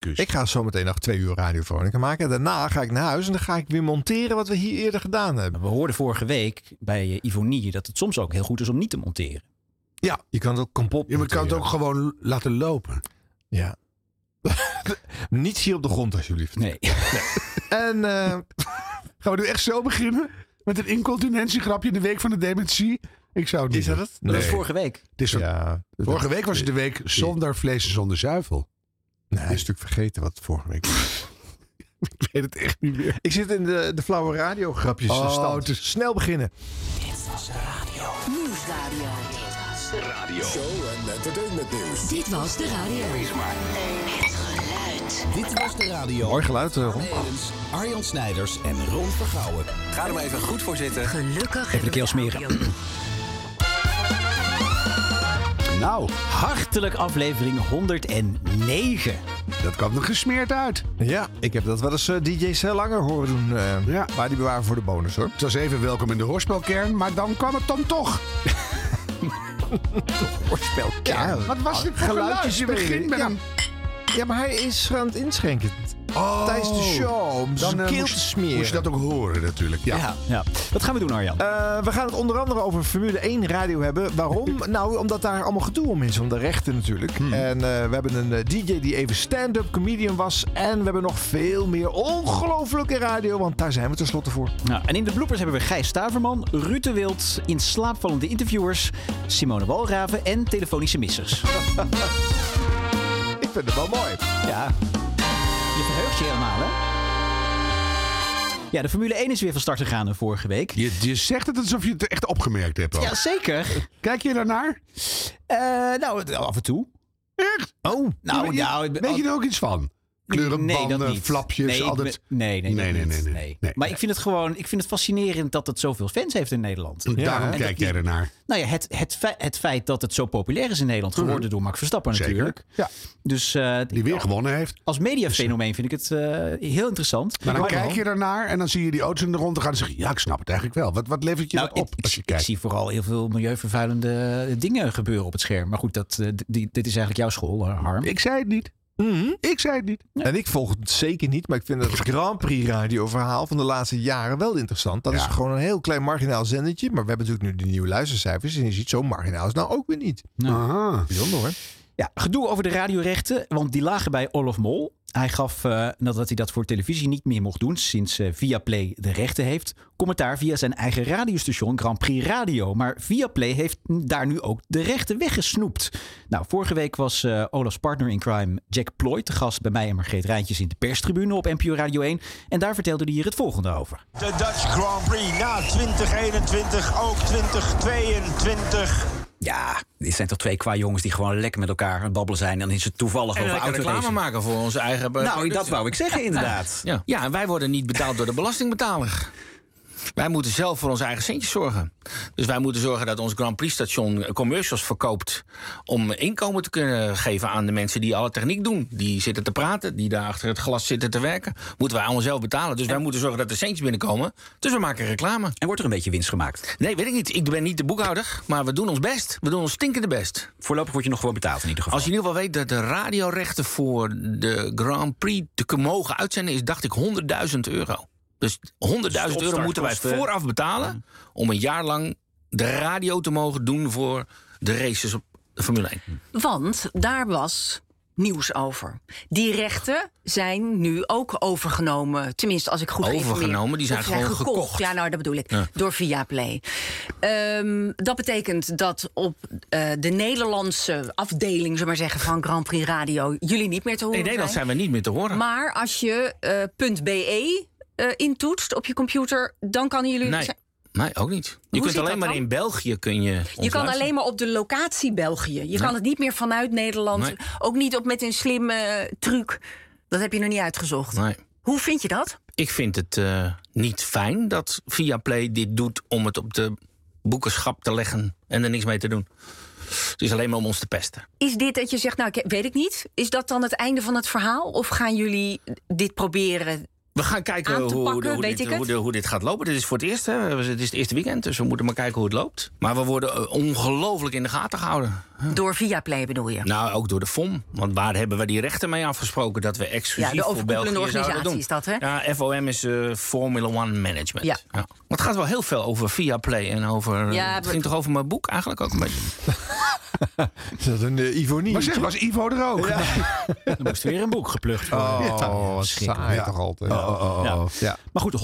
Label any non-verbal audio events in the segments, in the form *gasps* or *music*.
kus. Ik ga zo meteen nog twee uur Radio Veronica maken. Daarna ga ik naar huis en dan ga ik weer monteren wat we hier eerder gedaan hebben. We hoorden vorige week bij Ivonie dat het soms ook heel goed is om niet te monteren. Ja, je kan het ook kapot je kan het ook gewoon laten lopen. Ja. *laughs* Niets hier op de grond, alsjeblieft. Nee. *laughs* En eh, *laughs* Gaan we nu echt zo beginnen? Met een incontinentiegrapje in de week van de dementie? Ik zou het niet is dat doen. het? Dat was vorige week. Het is Ja. Vorige week was het de week zonder vlees en zonder zuivel. Nee, hij is natuurlijk vergeten wat vorige week was. *laughs* Ik weet het echt niet meer. Ik zit in de, de flauwe radiograpjes Oh, stand. het is- Snel beginnen. Nieuwsradio. Show en entertainment nieuws. Dit was de radio. Het geluid. Dit was de radio. Mooi geluid, eh, Ron. Arjan Snijders en Ron Vergouwen. Ga er maar even goed voor zitten. Gelukkig Even de keel smeren. Nou, Hartelijk aflevering 109. dat kwam er gesmeerd uit. Ja, ik heb dat wel eens eh, DJ Cel langer horen doen. eh, Ja. Maar die bewaren voor de bonus hoor. Het was even welkom in de hoorspelkern, maar dan kwam het dan toch. *laughs* Hoorspel. Ja, Wat was dit voor geluid? Je begint met ja. een... ja, maar hij is aan het inschenken. Oh, Tijdens de show. Om Dan eh, keel moest, te smeren. moest je dat ook horen natuurlijk. Ja. Ja. ja. Wat gaan we doen, Arjan? Eh, we gaan het onder andere over Formule 1 radio hebben. Waarom? *laughs* nou, omdat daar allemaal gedoe om is. Om de rechten natuurlijk. Hmm. En eh, we hebben een DJ die even stand-up comedian was. En we hebben nog veel meer ongelofelijke radio. Want daar zijn we tenslotte voor. Nou, en in de bloopers hebben we Gijs Staverman, Ruud de Wild, in slaapvallende interviewers, Simone Walraven en telefonische missers. *laughs* Ik vind het wel mooi. Ja, je verheugt je helemaal, hè? Ja, de Formule 1 is weer van start gegaan vorige week. Je, je zegt het alsof je het echt opgemerkt hebt. ook. Ja, zeker. *laughs* Kijk je daarnaar? Eh, nou, af en toe. Echt? Oh, nou, je, nou, weet je er ook iets van? Kleuren, nee, dat banden, niet. flapjes, nee, ik altijd... nee, nee, Nee, nee, nee. Maar ik vind het gewoon, ik vind het fascinerend dat het zoveel fans heeft in Nederland. Daarom hè? kijk jij ernaar. Nou ja, het, het, fe- het feit dat het zo populair is in Nederland geworden door Max Verstappen Zeker. natuurlijk. Ja, Dus eh, die weer gewonnen heeft. als mediafenomeen vind ik het eh, heel interessant. Maar dan kijk je ernaar en dan zie je die auto's in de rond gaan en zeg je... Ja, ik snap het eigenlijk wel. Wat, wat levert je Nou, dat op ik, ik, als je ik kijkt? zie vooral heel veel milieuvervuilende dingen gebeuren op het scherm. Maar goed, dat, eh, die, dit is eigenlijk jouw school, eh, Harm. Ik zei het niet. Ik zei het niet. En ik volg het zeker niet, maar ik vind het Grand Prix radio verhaal van de laatste jaren wel interessant. Dat is gewoon een heel klein marginaal zendertje. Maar we hebben natuurlijk nu de nieuwe luistercijfers. En je ziet zo marginaal is nou ook weer niet. Aha. Bijzonder hoor. Ja, gedoe over de radiorechten, want die lagen bij Olof Mol. Hij gaf, eh, nadat hij dat voor televisie niet meer mocht doen, sinds eh, Viaplay de rechten heeft, commentaar via zijn eigen radiostation Grand Prix Radio. Maar Viaplay heeft daar nu ook de rechten weggesnoept. Nou, vorige week was eh, Olaf's partner in crime Jack Ploy te gast bij mij en Margreet Rijntjes in de perstribune op NPO Radio 1. En daar vertelde hij hier het volgende over. De Dutch Grand Prix na 2021, ook 2022. Ja, dit zijn toch twee qua jongens die gewoon lekker met elkaar aan het babbelen zijn. En dan is het toevallig En over lekker reclame maken voor onze eigen... Nou, producten. dat wou ik zeggen inderdaad. Ja. ja, en wij worden niet betaald door de belastingbetaler. Wij moeten zelf voor onze eigen centjes zorgen. Dus wij moeten zorgen dat ons Grand Prix station commercials verkoopt. om inkomen te kunnen geven aan de mensen die alle techniek doen. Die zitten te praten, die daar achter het glas zitten te werken. Moeten wij allemaal zelf betalen. Dus wij moeten zorgen dat de centjes binnenkomen. Dus we maken reclame. En wordt er een beetje winst gemaakt? Nee, weet ik niet. Ik ben niet de boekhouder. Maar we doen ons best. We doen ons stinkende best. Voorlopig word je nog gewoon betaald in ieder geval. Als je in ieder geval weet dat de radiorechten voor de Grand Prix te mogen uitzenden, is dacht ik 100.000 euro. Dus 100.000 euro moeten wij vooraf betalen om een jaar lang de radio te mogen doen voor de races op de Formule 1. Want daar was nieuws over. Die rechten zijn nu ook overgenomen. Tenminste, als ik goed geïnformeerd- Overgenomen? Die zijn gewoon gekocht. Ja, nou, dat bedoel ik. Ja. Door Viaplay. Ehm, dat betekent dat op eh, de Nederlandse afdeling, zullen maar zeggen, van Grand Prix Radio... jullie niet meer te horen In Nederland zijn we niet meer te horen. Maar als je eh, .be eh, intoetst op je computer, dan kan jullie... Nee, nee, ook niet. Je kunt alleen maar dan? in België kun je. Je kan luisteren. alleen maar op de locatie België. Je kan het niet meer vanuit Nederland. Nee. Ook niet op met een slimme eh, truc. Dat heb je nog niet uitgezocht. Nee. Hoe vind je dat? Ik vind het eh, niet fijn dat Viaplay dit doet om het op de boekenschap te leggen en er niks mee te doen. Het is alleen maar om ons te pesten. Is dit dat je zegt, nou, ik weet ik niet. Is dat dan het einde van het verhaal? Of gaan jullie dit proberen We gaan kijken hoe, pakken, hoe, dit, hoe, dit gaat lopen. Dit is voor het eerst, hè. Het is het eerste weekend, dus we moeten maar kijken hoe het loopt. Maar we worden eh, ongelooflijk in de gaten gehouden. Door Viaplay bedoel je? Nou, ook door de FOM. Want waar hebben we die rechten mee afgesproken dat we exclusief Ja, voor België organisatie doen? is dat, hè? Ja, FOM is eh, Formula One Management. Ja. Maar het gaat wel heel veel over Viaplay en over... Ja, het ging toch over mijn boek eigenlijk ook een beetje? *laughs* Is dat een uh, Ivonie? Maar zeg, was Ivo er ook? *laughs* Er moest weer een boek geplukt worden. Oh, saai Ja. toch altijd. Oh, oh, oh, Ja. Ja, Maar goed,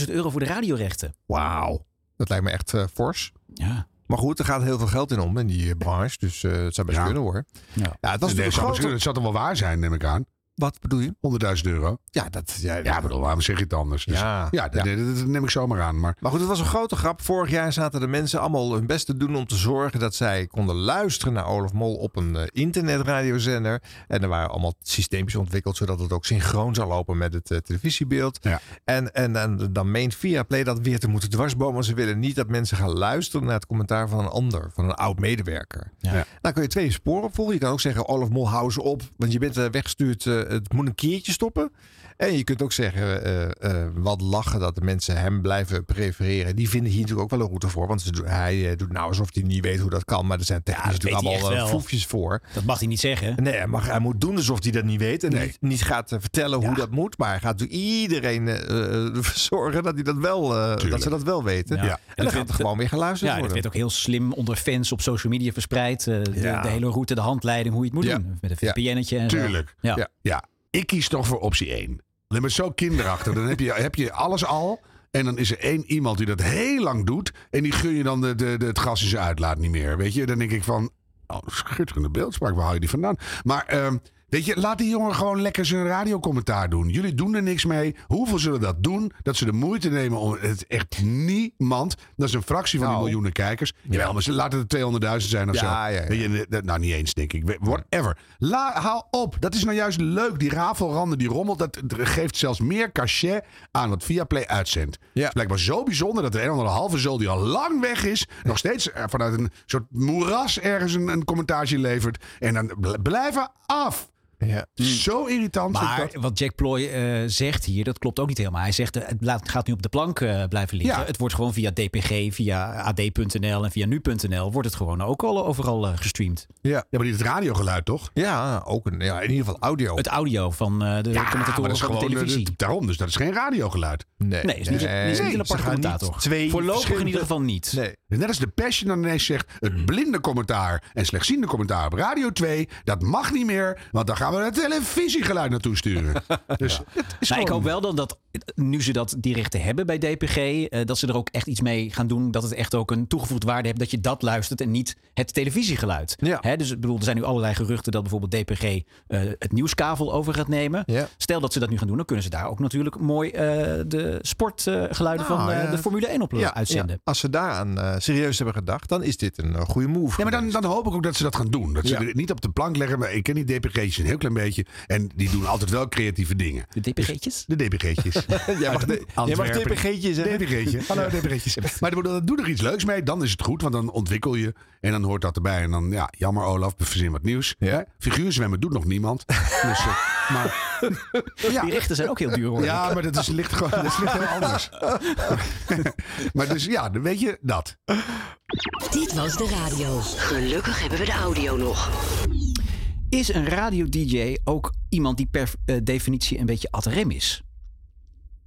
100.000 euro voor de radiorechten. wauw. Dat lijkt me echt eh, fors. Ja. Maar goed, er gaat heel veel geld in om in die eh, branche. Dus eh, het zou best Ja. kunnen hoor. Ja. Ja, het was het, zou misschien- het zal toch wel waar zijn, neem ik aan. 100.000 Wat bedoel je? euro. Ja, dat... Ja, Ja, bedoel, waarom zeg je het anders? Dus, Ja. ja, dat, Ja. dat- dat neem ik zomaar aan. Maar Maar goed, het was een grote grap. Vorig jaar zaten de mensen allemaal hun best te doen om te zorgen dat zij konden luisteren naar Olaf Mol op een eh, internetradiozender. En er waren allemaal systeempjes ontwikkeld zodat het ook synchroon zou lopen met het eh, televisiebeeld. Ja. En, en, en dan meent Viaplay dat weer te moeten dwarsbomen. Ze willen niet dat mensen gaan luisteren naar het commentaar van een ander, van een oud medewerker. Ja. Nou kun je twee sporen volgen. Je kan ook zeggen, Olaf Mol, hou ze op. Want je bent eh, weggestuurd, het moet een keertje stoppen. En je kunt ook zeggen, eh, eh, wat lachen dat de mensen hem blijven prefereren. Die vinden hier natuurlijk ook wel een route voor. Want ze doen- hij eh, doet nou alsof hij niet weet hoe dat kan. Maar er zijn technisch natuurlijk allemaal foefjes voor. Dat mag hij niet zeggen. Nee, hij, mag, hij moet doen alsof hij dat niet weet. En Nee. niet, niet gaat vertellen hoe dat moet. Maar hij gaat natuurlijk iedereen *laughs* zorgen dat, hij dat, wel, eh, dat ze dat wel weten. Ja. En En dan gaat er gewoon weer geluisterd Ja, dat worden. werd ook heel slim onder fans op social media verspreid. Eh, de, Ja. de hele route, de handleiding, hoe je het moet Ja. doen. Met een Ja. VPN'tje en zo. Tuurlijk. Ja. Ja. ja, ik kies toch voor optie 1. Ben je zo kinderachtig. Dan heb je, heb je alles al. En dan is er één iemand die dat heel lang doet. En die gun je dan de, de, de, het gas in zijn uitlaat niet meer. Weet je, dan denk ik van. Oh, schitterende beeldspraak, waar haal je die vandaan? Maar ehm, weet je, laat die jongen gewoon lekker zijn radiocommentaar doen. Jullie doen er niks mee. Hoeveel zullen dat doen? Dat ze de moeite nemen om het echt niemand. Dat is een fractie van die Nou. miljoenen kijkers. Jawel, maar ze laten het 200.000 zijn of Ja, zo. ja, ja. Weet je, dat- nou, niet eens, denk ik. Whatever. La, haal op. Dat is nou juist leuk. Die rafelranden, die rommelt. Dat geeft zelfs meer cachet aan wat Viaplay uitzendt. Het is blijkbaar zo bijzonder dat er een andere halve zul die al lang weg is... nog steeds eh, vanuit een soort moeras ergens een, een commentaartje levert. En dan bl- blijven af. Ja. Zo irritant. Maar dat. wat Jack Ploy eh, zegt hier, dat klopt ook niet helemaal. Hij zegt, eh, het gaat nu op de plank eh, blijven liggen. Ja. Het wordt gewoon via DPG, via AD.nl en via nu.nl... wordt het gewoon ook al overal eh, gestreamd. Ja. Ja, maar niet het radiogeluid, toch? Ja, ook een, ja, in ieder geval audio. Het audio van eh, de Ja, commentatoren van de gewoon televisie. daarom. Dus dat is geen radiogeluid. nee, Nee, is niet, nee, is niet een ze aparte gaan niet commentator. Twee Voorlopig in ieder geval niet. Nee. Net als de Passion dan ineens zegt... het blinde commentaar en slechtziende commentaar op Radio 2... dat mag niet meer, want dan gaan we het televisiegeluid naartoe sturen. *laughs* Dus het is Nou, ik hoop wel dan dat, nu ze dat die rechten hebben bij DPG, eh, dat ze er ook echt iets mee gaan doen. Dat het echt ook een toegevoegde waarde heeft dat je dat luistert en niet het televisiegeluid. Ja. Hè, dus ik bedoel, er zijn nu allerlei geruchten dat bijvoorbeeld DPG eh, het nieuwskavel over gaat nemen. Ja. Stel dat ze dat nu gaan doen, dan kunnen ze daar ook natuurlijk mooi eh, de sportgeluiden Nou, van ja. de Formule 1 op Ja, uitzenden. ja. Als ze daaraan serieus hebben gedacht, dan is dit een goede move. Ja, maar dan, dan hoop ik ook dat ze dat gaan doen. Dat ze Ja. er niet op de plank leggen. Maar ik ken die DPG'tjes een heel klein beetje. En die doen altijd wel creatieve dingen. De DPG'tjes? De DPG'tjes. *laughs* Jij mag, de, *laughs* jij mag Antwerpen. DPG'tje zeggen. DPG'tje. *laughs* Hallo DPG'tjes. Maar doe er iets leuks mee. Dan is het goed. Want dan ontwikkel je. En dan hoort dat erbij. En dan, ja, jammer Olaf, verzin wat nieuws. Ja. Hè? Figuurzwemmen doet nog niemand. Dus, eh, maar, ja, Die rechten zijn ook heel duur hoor. ja, maar dat is, ligt gewoon dat is ligt heel anders. maar dus ja, dan weet je dat. Dit was de radio. Gelukkig hebben we de audio nog. Is een radio-dj ook iemand die per eh, definitie een beetje ad rem is?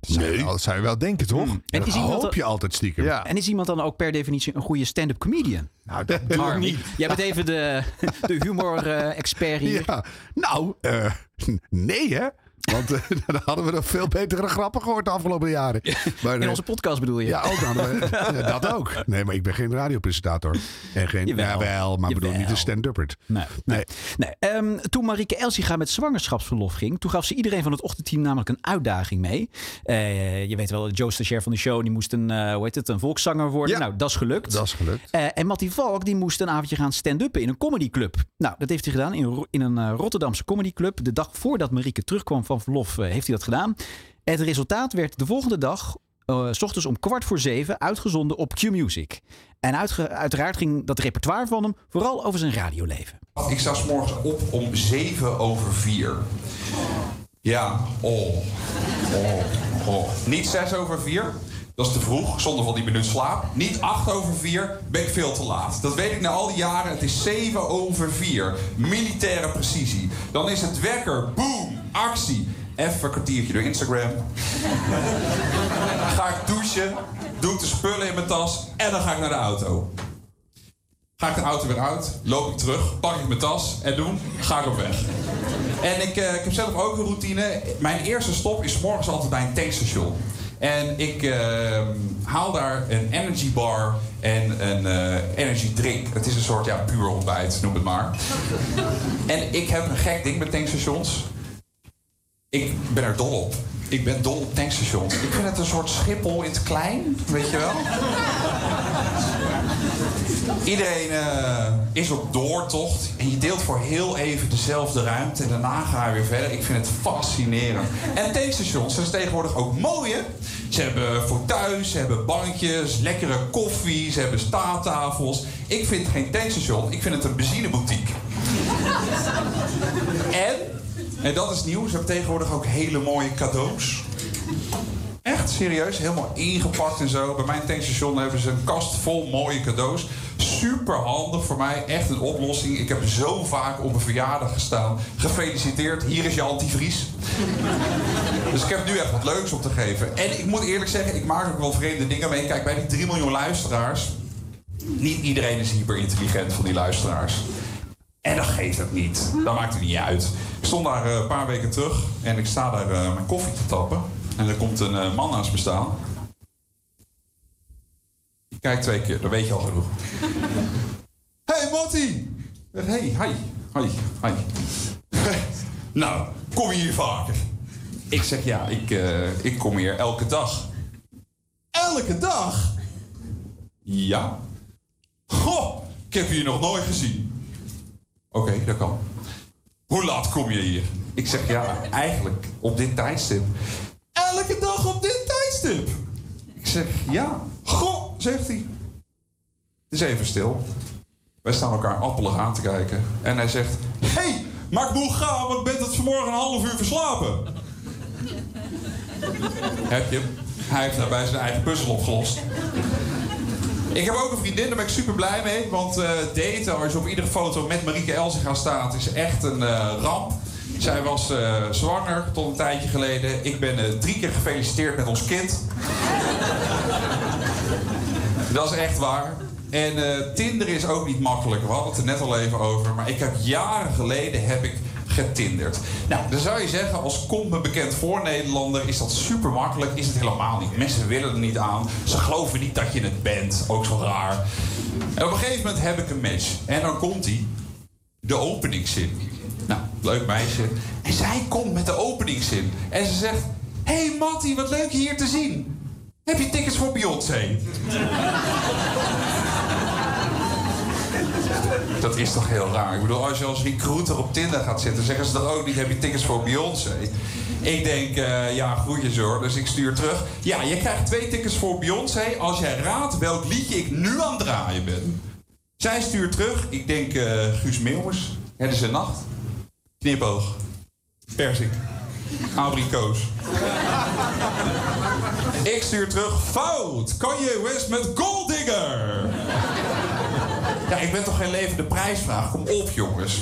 Nee. Dat zou je wel denken, toch? En Dat is iemand hoop dan- je altijd stiekem. Ja. En is iemand dan ook per definitie een goede stand-up comedian? Nou, dat doe ik niet. *laughs* jij bent even de, de humor-expert hier. Ja, nou, eh, *laughs* nee hè. Want eh, *laughs* dan hadden we nog veel betere grappen gehoord de afgelopen jaren. Maar, In eh, onze podcast bedoel je? Ja, ook hadden we, ja, dat ook. Nee, maar ik ben geen radiopresentator. En geen, Jawel. jawel, maar ik bedoel niet een stand-uppert. Nee. Nee. nee. Ehm, toen Marieke Elsiga met zwangerschapsverlof ging, toen gaf ze iedereen van het ochtendteam namelijk een uitdaging mee. Eh, je weet wel, Joe Stagiair van de show, die moest een, hoe heet het, een volkszanger worden. Ja. Nou, dat is gelukt. Dat is gelukt. En Mattie Valk die moest een avondje gaan stand-uppen in een comedyclub. Nou, dat heeft hij gedaan in, in een Rotterdamse comedyclub. De dag voordat Marieke terugkwam van verlof eh, heeft hij dat gedaan. Het resultaat werd de volgende dag, s ochtends om kwart voor zeven, uitgezonden op Q-Music. En uiteraard ging dat repertoire van hem vooral over zijn radioleven. Ik sta 's morgens op om 7 over 4. Ja, oh. Oh, oh. Niet 6 over 4. Dat is te vroeg, zonder van die minuut slaap. Niet 8 over 4, ben ik veel te laat. Dat weet ik na al die jaren. Het is 7 over 4. Militaire precisie. Dan is het wekker, boom, actie. Even een kwartiertje door Instagram. ga ik douchen, doe ik de spullen in mijn tas en dan ga ik naar de auto. Ga ik de auto weer uit, loop ik terug, pak ik mijn tas en doen, ga ik op weg. En ik, eh, ik heb zelf ook een routine. Mijn eerste stop is morgens altijd bij een tankstation. En ik eh, haal daar een energy bar en een eh, energy drink. Het is een soort ja, puur ontbijt, noem het maar. en ik heb een gek ding met tankstations. Ik ben er dol op. Ik ben dol op tankstations. Ik vind het een soort Schiphol in het klein, weet je wel? Iedereen eh, is op doortocht en je deelt voor heel even dezelfde ruimte en daarna ga je weer verder. Ik vind het fascinerend. En tankstations zijn tegenwoordig ook mooi, hè? Ze hebben fauteuils, ze hebben bankjes, lekkere koffie, ze hebben staattafels. Ik vind geen tankstation, ik vind het een benzineboutique. en, en dat is nieuw, ze hebben tegenwoordig ook hele mooie cadeaus. Echt serieus, helemaal ingepakt en zo. Bij mijn tankstation hebben ze een kast vol mooie cadeaus. Super handig voor mij, echt een oplossing. Ik heb zo vaak op een verjaardag gestaan. Gefeliciteerd, hier is je antivries. *laughs* dus ik heb nu echt wat leuks op te geven. En ik moet eerlijk zeggen, ik maak ook wel vreemde dingen mee. Kijk, bij die 3 miljoen luisteraars. Niet iedereen is hyper intelligent van die luisteraars. En dat geeft het niet. Dat maakt het niet uit. Ik stond daar eh, een paar weken terug en ik sta daar eh, mijn koffie te tappen. En er komt een eh, man naast me staan. Kijk twee keer, dat weet je al genoeg. hey Motti! Hey, hi, hi, hi. nou, kom je hier vaker? Ik zeg ja, ik, eh, ik kom hier elke dag. Elke dag? Ja. Goh, ik heb je hier nog nooit gezien. Oké, dat kan. Hoe laat kom je hier? Ik zeg ja, eigenlijk op dit tijdstip. Elke dag op dit tijdstip? Ik zeg ja. Goh, zegt hij. Het is even stil. Wij staan elkaar appelig aan te kijken. En hij zegt: Hé, hey, maar ik moet gaan, want ik ben tot vanmorgen een half uur verslapen. *laughs* Heb je hem? Hij heeft daarbij zijn eigen puzzel opgelost. Ik heb ook een vriendin, daar ben ik super blij mee. Want eh, daten, als je op iedere foto met Marieke Elsinga staat, is echt een eh, ramp. Zij was eh, zwanger tot een tijdje geleden. Ik ben drie keer gefeliciteerd met ons kind. Dat is echt waar. En eh, Tinder is ook niet makkelijk. We hadden het er net al even over. Maar ik heb jaren geleden heb ik getinderd. Nou, dan zou je zeggen, als komt me bekend voor Nederlander, is dat super makkelijk. Is het helemaal niet. Mensen willen er niet aan. Ze geloven niet dat je het bent. Ook zo raar. En op een gegeven moment heb ik een match. En dan komt hij. De openingszin. Nou, leuk meisje. En zij komt met de openingszin. En ze zegt: Hey Mattie, wat leuk je hier te zien. Heb je tickets voor Beyoncé? Dat is toch heel raar. Ik bedoel, als je als recruiter op Tinder gaat zitten, zeggen ze toch ook niet: heb je tickets voor Beyoncé? Ik denk, eh, ja, groetjes hoor. Dus ik stuur terug. Ja, je krijgt twee tickets voor Beyoncé als jij raadt welk liedje ik nu aan het draaien ben. Zij stuurt terug. Ik denk eh, Guus Meeuwers. Het is een nacht. Knipoog. Persik. Abrikoos. ik stuur terug. Fout. Kanye West met Gold Digger. Ja, ik ben toch geen levende prijsvraag. Kom op, jongens.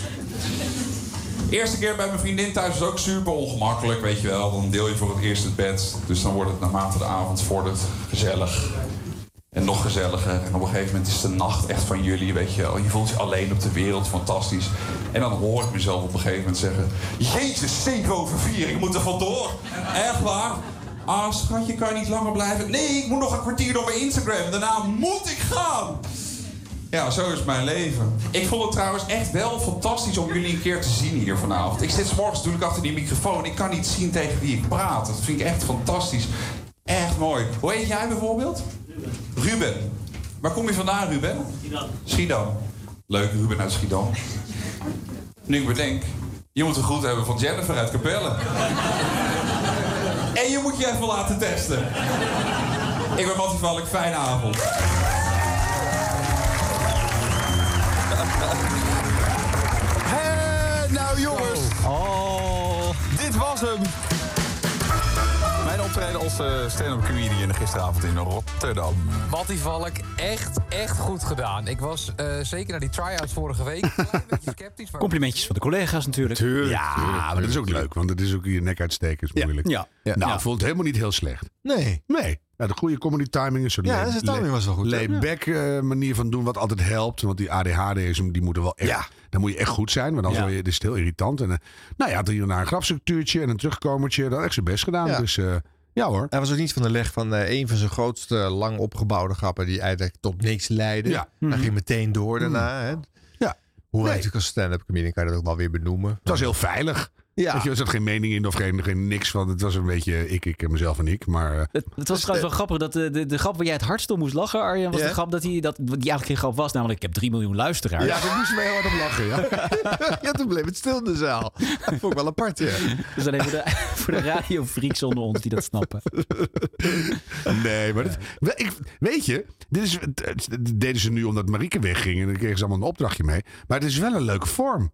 Eerste keer bij mijn vriendin thuis is ook super ongemakkelijk, weet je wel. Dan deel je voor het eerst het bed. Dus dan wordt het naarmate de avond vordert gezellig. En nog gezelliger. En op een gegeven moment is de nacht echt van jullie, weet je wel. Je voelt je alleen op de wereld, fantastisch. En dan hoor ik mezelf op een gegeven moment zeggen... Jezus, 7 over 4, ik moet er vandoor. Echt waar? Ah, schatje, kan je niet langer blijven? Nee, ik moet nog een kwartier door mijn Instagram. Daarna moet ik gaan. Ja, zo is mijn leven. Ik vond het trouwens echt wel fantastisch om jullie een keer te zien hier vanavond. Ik zit 's morgens natuurlijk achter die microfoon. Ik kan niet zien tegen wie ik praat. Dat vind ik echt fantastisch. Echt mooi. Hoe heet jij bijvoorbeeld? Ruben. Waar kom je vandaan, Ruben? Schiedam. Schiedam. Leuk, Ruben uit Schiedam. Nu ik bedenk, je moet een groet hebben van Jennifer uit Capelle. en je moet je even laten testen. Ik ben Mattie Valk, fijne avond. Hé, nou jongens. Oh. Dit was Hilversum. Optreden als eh, stand-up comedian gisteravond in Rotterdam. Mattie Valk, echt, echt goed gedaan. Ik was eh, zeker naar die try-outs vorige week een klein beetje sceptisch. Maar... Complimentjes van de collega's natuurlijk. ja, maar dat is ook leuk, want het is ook je nek uitsteken is moeilijk. Ja. Ja. Nou, Ja. ik vond het helemaal niet heel slecht. Nee. Nee. Nou, de goede comedy timing is zo Ja, zijn timing was wel goed, hè? Laid-back eh, manier van doen, wat altijd helpt. Want die ADHD'ers, die moeten wel echt... Ja. Dan moet je echt goed zijn, want anders Ja. word je, dit is het heel irritant. En, nou ja, had hier en daar een grapstructuurtje en een terugkomertje. Dat had echt zijn best gedaan. Ja. Dus eh, ja hoor. Hij was ook niet van de leg van eh, een van zijn grootste lang opgebouwde grappen die eigenlijk tot niks leidde. Ja. Hij ging meteen door daarna. Hè. Ja. Hoe Nee. wij natuurlijk als stand-up comedian kan je dat ook wel weer benoemen. Het was heel veilig. Ja. Weet je, er zat geen mening in of geen, geen niks van. Het was een beetje ik, ik mezelf en ik. Maar eh, Het, het was trouwens wel grappig dat de, de, de grap waar jij het hardst om moest lachen, Arjen, was de grap dat hij dat die eigenlijk geen grap was, namelijk ik heb 3 miljoen luisteraars. ja, daar moesten we heel hard op lachen. Ja. *laughs* ja, toen bleef het stil in de zaal. Dat vond ik wel apart, ja. Dus alleen voor de, *laughs* voor de radiofreaks onder ons die dat snappen. Nee, maar dit, ik, weet je, dit, is, dit deden ze nu omdat Marieke wegging. En dan kregen ze allemaal een opdrachtje mee. Maar het is wel een leuke vorm.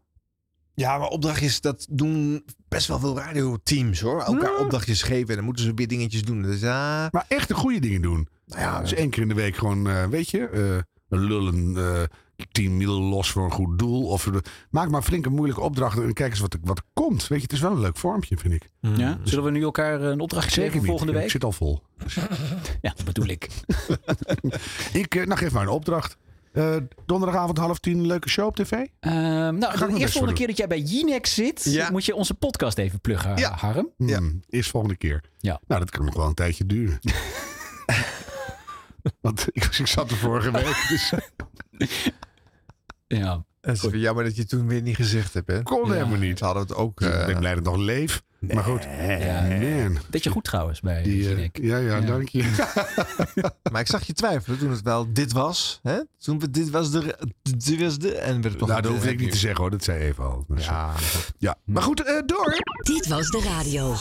Ja, maar opdrachtjes, dat doen best wel veel radioteams hoor. Elkaar opdrachtjes geven en dan moeten ze weer dingetjes doen. Dus ja, Maar echt de goede dingen doen. nou ja, Dus één keer in de week gewoon, eh, weet je, eh, lullen eh 10 mil los voor een goed doel. Of eh, maak maar flink een moeilijke opdracht en kijk eens wat, er- wat er komt. Weet je, het is wel een leuk vormpje, vind ik. Ja? Zullen we nu elkaar een opdrachtje geven volgende Ik week? zit al vol. *laughs* Ja, dat bedoel ik. *laughs* Ik, eh, nou, geef maar een opdracht. Eh, donderdagavond half tien, leuke show op tv? Ehm, nou, de eerste volgende keer dat jij bij Jinex zit, Ja. moet je onze podcast even pluggen, Ja. Harm. Ja. Eerst volgende keer. Ja. Nou, dat kan nog wel een tijdje duren. *laughs* Want ik, ik zat er vorige week, dus Ja. het is jammer dat je het toen weer niet gezegd hebt. Hè? kon helemaal niet. Ze hadden het ook. Ik eh, ben blij dat ik nog leef. Maar goed. Ja. Man. Deed je goed trouwens bij Die, eh, Jinek. ja, ja, Ja. dank je. *laughs* maar ik zag je twijfelen toen het wel dit was. Hè? Toen we dit was de. Dit was de en werd Nou, dat hoef ik niet te zeggen hoor. Dat zei even al. Dus, Ja, ja. Maar goed, eh, door. Dit was de radio.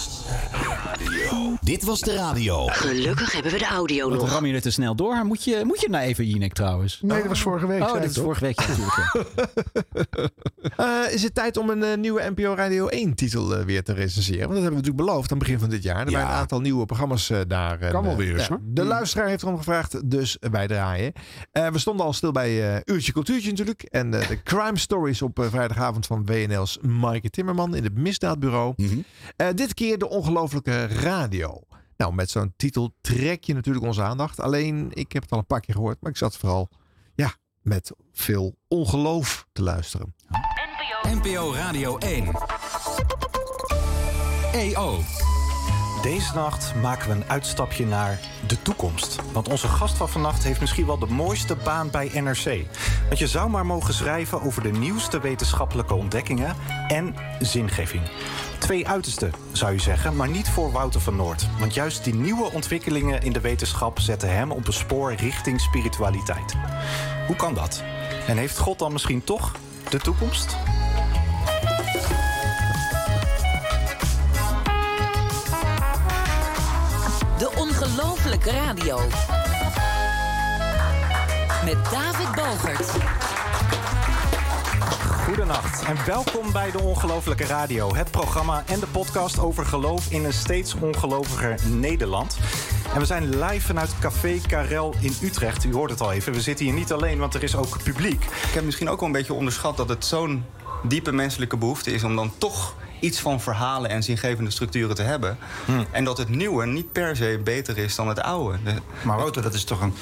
Dit was de radio. Gelukkig hebben we de audio Wat nog. ram je er te snel door? Moet je, moet je nou even Jinek trouwens? Nee, dat was vorige week. Oh, dat is toch? vorige week natuurlijk. ja. *laughs* Eh, is het tijd om een eh, nieuwe NPO Radio 1 titel eh, weer te recenseren? Want dat hebben we natuurlijk beloofd aan het begin van dit jaar. Er Ja. waren een aantal nieuwe programma's eh, daar. En, Kan wel eh, weer eens, ja. De luisteraar heeft erom gevraagd, dus wij draaien. Eh, we stonden al stil bij eh, Uurtje Cultuurtje natuurlijk. En eh, de *laughs* crime stories op eh, vrijdagavond van WNL's Maaike Timmerman in het Misdaadbureau. Mhm. Eh, dit keer de ongelofelijke radio. Nou, met zo'n titel trek je natuurlijk onze aandacht. Alleen, ik heb het al een paar keer gehoord, maar ik zat vooral ja, met veel ongeloof te luisteren. NPO Radio 1. EO. Deze nacht maken we een uitstapje naar de toekomst. Want onze gast van vannacht heeft misschien wel de mooiste baan bij NRC. Want je zou maar mogen schrijven over de nieuwste wetenschappelijke ontdekkingen en zingeving. Twee uitersten, zou je zeggen, maar niet voor Wouter van Noord. Want juist die nieuwe ontwikkelingen in de wetenschap zetten hem op een spoor richting spiritualiteit. Hoe kan dat? En heeft God dan misschien toch de toekomst? Ongelofelijke Radio. Met David Balgert. Goedenacht en welkom bij de Ongelofelijke Radio. Het programma en de podcast over geloof in een steeds ongeloviger Nederland. En we zijn live vanuit Café Karel in Utrecht. U hoort het al even. We zitten hier niet alleen, want er is ook publiek. Ik heb misschien ook wel een beetje onderschat dat het zo'n diepe menselijke behoefte is om dan toch iets van verhalen en zingevende structuren te hebben. En dat het nieuwe niet per se beter is dan het oude. De- Maar Wouter, dat is toch een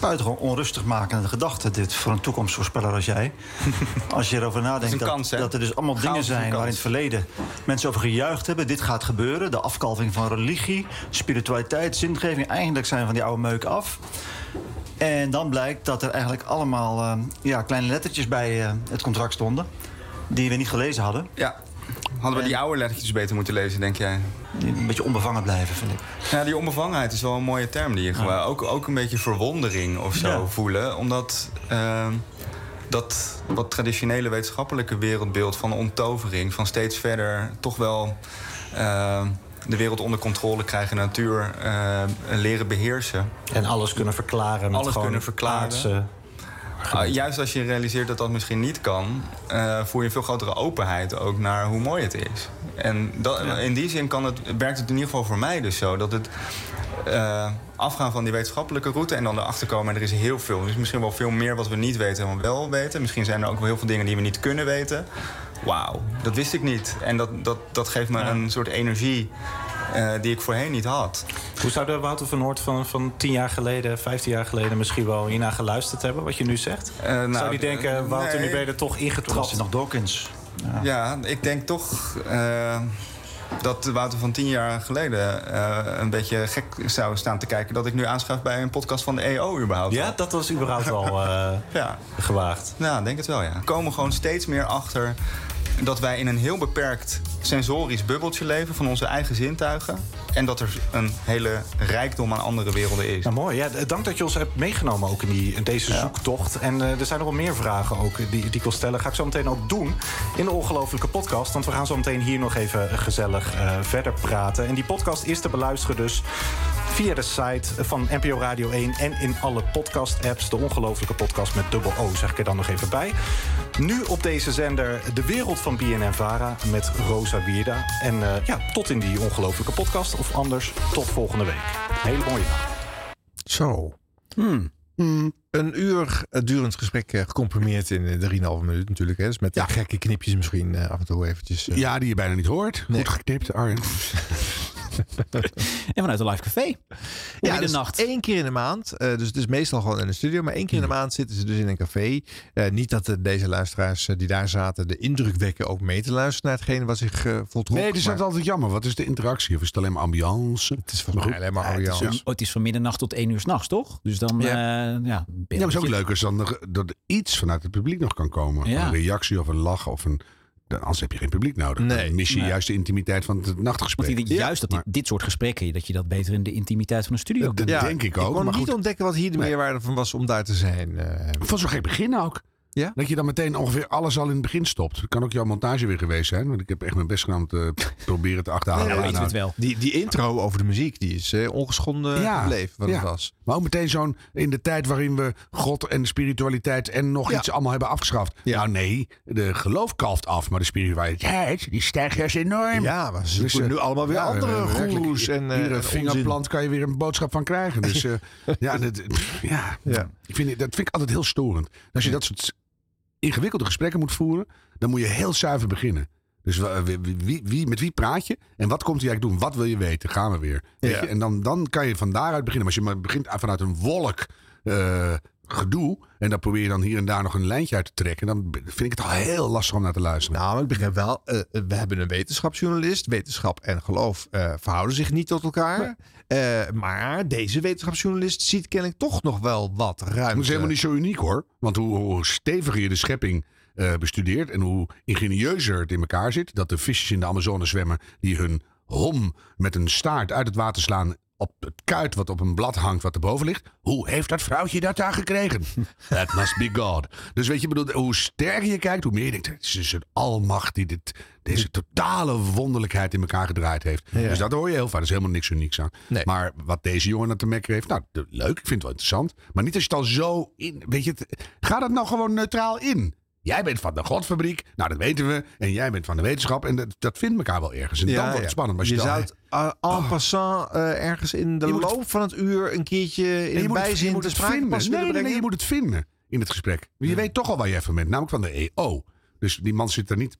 buitengewoon onrustig makende gedachte... dit voor een toekomstvoorspeller als jij. *laughs* Als je erover nadenkt Dat dat, er dus allemaal dingen zijn... waar in het verleden mensen over gejuicht hebben. Dit gaat gebeuren. De afkalving van religie, spiritualiteit, zingeving... eigenlijk zijn van die oude meuk af. En dan blijkt dat er eigenlijk allemaal eh, ja, kleine lettertjes bij eh, het contract stonden... die we niet gelezen hadden. Ja. Hadden we die oude lettertjes beter moeten lezen, denk jij? Een beetje onbevangen blijven, vind ik. Ja, die onbevangenheid is wel een mooie term die je gebruikt. Ook, ook een beetje verwondering of zo voelen. Omdat ehm, dat wat traditionele wetenschappelijke wereldbeeld van onttovering... van steeds verder toch wel ehm, de wereld onder controle krijgen... natuur eh, leren beheersen. En alles kunnen verklaren met Alles gewoon kunnen verklaren. Ah, juist als je realiseert dat dat misschien niet kan, eh, voel je een veel grotere openheid ook naar hoe mooi het is. En dat, in die zin kan het, werkt het in ieder geval voor mij dus zo dat het eh, afgaan van die wetenschappelijke route en dan erachter komen. En er is heel veel. Er is misschien wel veel meer wat we niet weten dan we wel weten. Misschien zijn er ook wel heel veel dingen die we niet kunnen weten. Wauw, dat wist ik niet. En dat, dat, dat geeft me een soort energie eh, die ik voorheen niet had. Hoe zou de Wouter van Noort van, van 10 jaar geleden, 15 jaar geleden misschien wel hiernaar geluisterd hebben, wat je nu zegt? nou, zou die denken, eh, Wouter, nee. nu ben je er toch was ingetrapt? hij nog Dawkins. Ja, ik denk toch eh, dat Wouter van tien jaar geleden eh, een beetje gek zou staan te kijken... dat ik nu aanschuif bij een podcast van de EO überhaupt. Ja, dat was überhaupt al eh, *laughs* ja. gewaagd. Nou, ik denk het wel, ja. We komen gewoon steeds meer achter dat wij in een heel beperkt sensorisch bubbeltje leven... van onze eigen zintuigen. En dat er een hele rijkdom aan andere werelden is. Nou, mooi. Ja, dank dat je ons hebt meegenomen ook in, die, in deze zoektocht. En eh, er zijn nog wel meer vragen ook die, die ik wil stellen. Ga ik zo meteen ook doen in de ongelofelijke podcast. Want we gaan zo meteen hier nog even gezellig eh, verder praten. En die podcast is te beluisteren dus via de site van NPO Radio 1... en in alle podcast-apps. De ongelofelijke podcast met dubbel O, zeg ik er dan nog even bij. Nu op deze zender De Wereld van BNN-Vara met Rosa Wierda. En eh, ja, tot in die ongelofelijke podcast. Of anders, tot volgende week. Hele mooie dag. Zo. Hmm. Een uur eh, durend gesprek eh, gecomprimeerd in eh, 3,5 minuut natuurlijk. Hè. Dus met gekke knipjes misschien eh, af en toe eventjes. eh. Ja, die je bijna niet hoort. Goed geknipt, Arjen. *laughs* En vanuit een live café. Om Ja, dus één keer in de maand. eh, dus het is meestal gewoon in de studio. Maar één keer in Hmm. de maand zitten ze dus in een café. Eh, niet dat de, deze luisteraars eh, die daar zaten de indruk wekken ook mee te luisteren naar hetgene wat zich uh, voltrok. Nee, dus dat is maar altijd jammer. Wat is de interactie? Of is het alleen maar ambiance? het is volgens mij alleen maar Ja, het, is, ambiance. oh, het is van middernacht tot één uur s'nachts, toch? Dus dan, Ja. ja, ja, ben je Ja, maar het is ook leuk als dan er, dat er iets vanuit het publiek nog kan komen. Ja. Een reactie of een lach of een... dan- Anders heb je geen publiek nodig. Nee. Dan mis je Nee. juist de intimiteit van het nachtgesprek. Want ik juist dat dit, dit soort gesprekken, dat je dat beter in de intimiteit van een studio Dat kunt denk ik Ik ook. kon maar niet goed, ontdekken wat hier de meerwaarde van was om daar te zijn. eh. ik vond zo'n geen begin ook. Ja? Dat je dan meteen ongeveer alles al in het begin stopt. Dat kan ook jouw montage weer geweest zijn. Want ik heb echt mijn best gedaan om te *laughs* proberen te achterhalen. Nou, waar weten we het nou- wel. Die, die intro over de muziek, die is eh, ongeschonden Ja. gebleven wat Ja. het was. Maar ook meteen zo'n in de tijd waarin we God en spiritualiteit en nog Ja. iets allemaal hebben afgeschaft. Ja. Nou nee, de geloof kalft af, maar de spiritualiteit die stijgt juist enorm. Ja, maar ze Dus, eh, nu allemaal weer ja, andere eh, goeroes en, eh, Iedere en vingerplant kan je weer een boodschap van krijgen. Dus eh, *laughs* ja, dat, ja, Ja. Ik vind, dat vind ik altijd heel storend. Als je dat soort ingewikkelde gesprekken moet voeren, dan moet je heel zuiver beginnen. Dus wa- wie, wie, met wie praat je en wat komt hij eigenlijk doen? Wat wil je weten? Gaan we weer. Weet Ja. je? En dan, dan kan je van daaruit beginnen. Maar als je maar begint vanuit een wolk eh, gedoe en dan probeer je dan hier en daar nog een lijntje uit te trekken, dan vind ik het al heel lastig om naar te luisteren. Nou, ik begrijp wel, eh, we hebben een wetenschapsjournalist. Wetenschap en geloof eh, verhouden zich niet tot elkaar. Eh, maar deze wetenschapsjournalist ziet kennelijk toch nog wel wat ruimte. Dat is helemaal niet zo uniek hoor. Want hoe, hoe steviger je de schepping eh, bestudeert en hoe ingenieuzer het in elkaar zit. Dat de visjes in de Amazone zwemmen die hun hom met een staart uit het water slaan op het kuit wat op een blad hangt wat erboven ligt. Hoe heeft dat vrouwtje dat daar gekregen? *laughs* That must be God. Dus weet je, bedoel, hoe sterker je kijkt, hoe meer je denkt, het is dus een almacht die dit, deze totale wonderlijkheid in elkaar gedraaid heeft. Ja. Dus dat hoor je heel vaak. Er is helemaal niks unieks aan. Nee. Maar wat deze jongen te mekken heeft, nou, leuk. Ik vind het wel interessant. Maar niet als je het al zo in... Weet je, ga dat nou gewoon neutraal in. Jij bent van de godfabriek, nou dat weten we. En jij bent van de wetenschap. En dat, dat vindt elkaar wel ergens. En dan wordt het spannend. Maar je je, zou het en passant eh, ergens in de Je het- loop van het uur een keertje in je moet het- je bijzin moet te het vinden. Nee, nee, nee, je moet het vinden in het gesprek. Je weet toch al waar jij van bent, namelijk van de EO. Dus die man zit er niet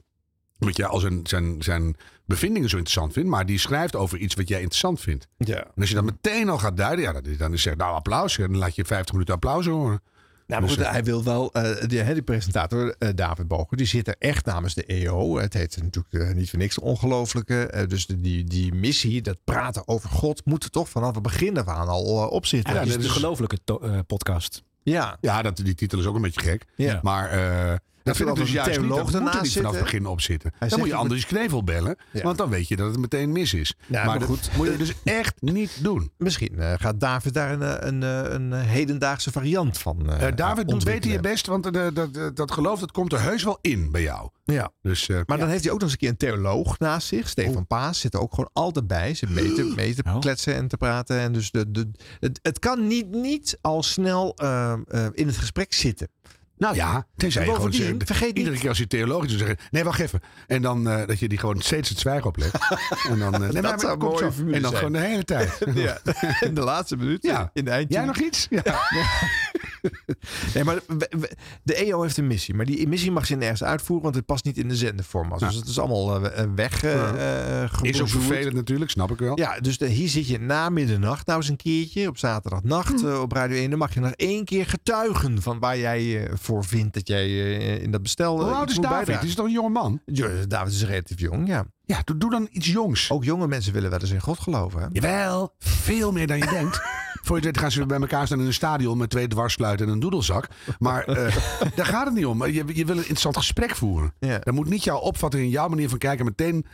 omdat jij al zijn, zijn, zijn bevindingen zo interessant vindt, maar die schrijft over iets wat jij interessant vindt. Ja. En als je dat meteen al gaat duiden, ja, dan, dan is het nou applaus. En dan laat je 50 minuten applaus horen. Nou, maar Dus, goed, hij wil wel, eh die, hè, die presentator eh, David Boger, die zit er echt namens de EO. Het heet natuurlijk eh, niet voor niks de ongelofelijke. Eh, dus de, die, die missie, dat praten over God, moet er toch vanaf het begin af aan al eh, op zitten. Ja, dat is de is- gelooflijke to- eh, podcast. Ja, Ja, dat, die titel is ook een beetje gek. Ja. Maar eh, dat vind ik dus juist niet. theoloog Dat moet er ernaast niet vanaf het begin op zitten. Hij dan moet je Andries Knevel bellen. Ja. Want dan weet je dat het meteen mis is. Ja, maar dat goed. moet je dus *laughs* echt niet doen. misschien eh, gaat David daar een, eh, een, eh, een, hedendaagse variant van eh Eh, David, doe beter je best. Want eh, dat, dat, dat geloof dat komt er heus wel in bij jou. Ja. Dus, eh, Maar dan heeft hij ook nog eens een keer een theoloog naast zich. Stefan Paas zit er ook gewoon altijd bij. Zit mee te, mee *gasps* te Oh. kletsen en te praten. En dus de, de, het, het kan niet, niet al snel eh, eh, in het gesprek zitten. Nou ja, tenzij je gewoon zegt- vergeet niet- iedere keer als je theologisch wil zeggen, nee, wacht even. En dan eh, dat je die gewoon steeds het zwijgen oplegt. *laughs* en dan, eh, nee, Dat maar, zou formule En dan zijn. gewoon de hele tijd. *laughs* Ja, in de laatste minuut. Ja. In de eindje. Jij nog iets? Ja. *laughs* *laughs* Nee, maar we- we- de EO heeft een missie. Maar die missie mag ze nergens uitvoeren, want het past niet in de zenderformat. Dus het is allemaal eh, weg. eh, Ja. eh, Is ook vervelend natuurlijk, snap ik wel. Ja, dus de- hier zit je na middernacht nou eens een keertje op zaterdagnacht Hm. op Radio 1. Dan mag je nog één keer getuigen van waar jij voor vindt dat jij in dat bestel. Hoe oud iets is David? bijdragen. Is toch een jonge man? Ja, David is relatief jong, ja. Ja, doe, doe dan iets jongs. Ook jonge mensen willen wel eens in God geloven. Hè? Jawel, veel meer dan je denkt. *laughs* Voor je weet gaan ze bij elkaar staan in een stadion met twee dwarsfluiten en een doedelzak. Maar eh, *laughs* daar gaat het niet om. Je, je wil een interessant gesprek voeren. Ja. Dan moet niet jouw opvatting en jouw manier van kijken meteen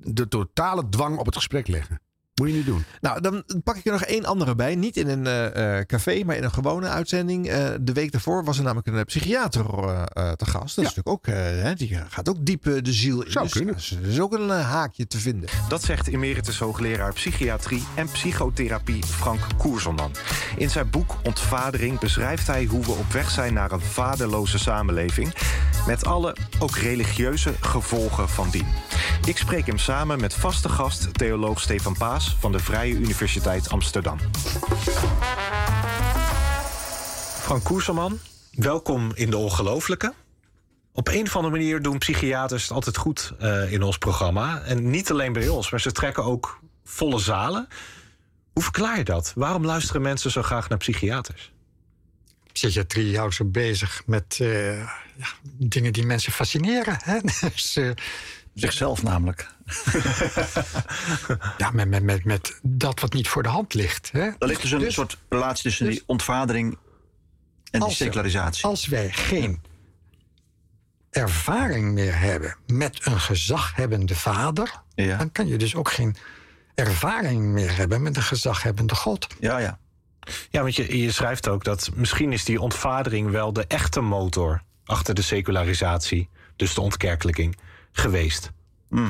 de totale dwang op het gesprek leggen. Moet je niet doen. Nou, dan pak ik er nog één andere bij. Niet in een eh, eh, café, maar in een gewone uitzending. Eh, de week daarvoor was er namelijk een psychiater te gast. Dat is natuurlijk ook, eh, hè, die gaat ook diep de ziel in. Zou dus, kunnen. dus er is ook een haakje te vinden. Dat zegt emeritus hoogleraar psychiatrie en psychotherapie Frank Koerselman. In zijn boek Ontvadering beschrijft hij hoe we op weg zijn naar een vaderloze samenleving. Met alle, ook religieuze, gevolgen van dien. Ik spreek hem samen met vaste gast theoloog Stefan Paas van de Vrije Universiteit Amsterdam. Frank Koerselman, welkom in de Ongelooflijke. Op een of andere manier doen psychiaters het altijd goed eh, in ons programma. En niet alleen bij ons, maar ze trekken ook volle zalen. Hoe verklaar je dat? Waarom luisteren mensen zo graag naar psychiaters? Psychiatrie houdt zich bezig met eh, ja, dingen die mensen fascineren. Hè? *laughs* Dus, eh, Zichzelf namelijk. *laughs* ja, met, met, met, met dat wat niet voor de hand ligt. Hè? Er ligt dus een soort relatie tussen die ontvadering en die er- secularisatie. Als wij geen ervaring meer hebben met een gezaghebbende vader, dan kan je dus ook geen ervaring meer hebben met een gezaghebbende God. Ja, ja. Ja, want je, je schrijft ook dat misschien is die ontvadering wel de echte motor achter de secularisatie, dus de ontkerkelijking, geweest.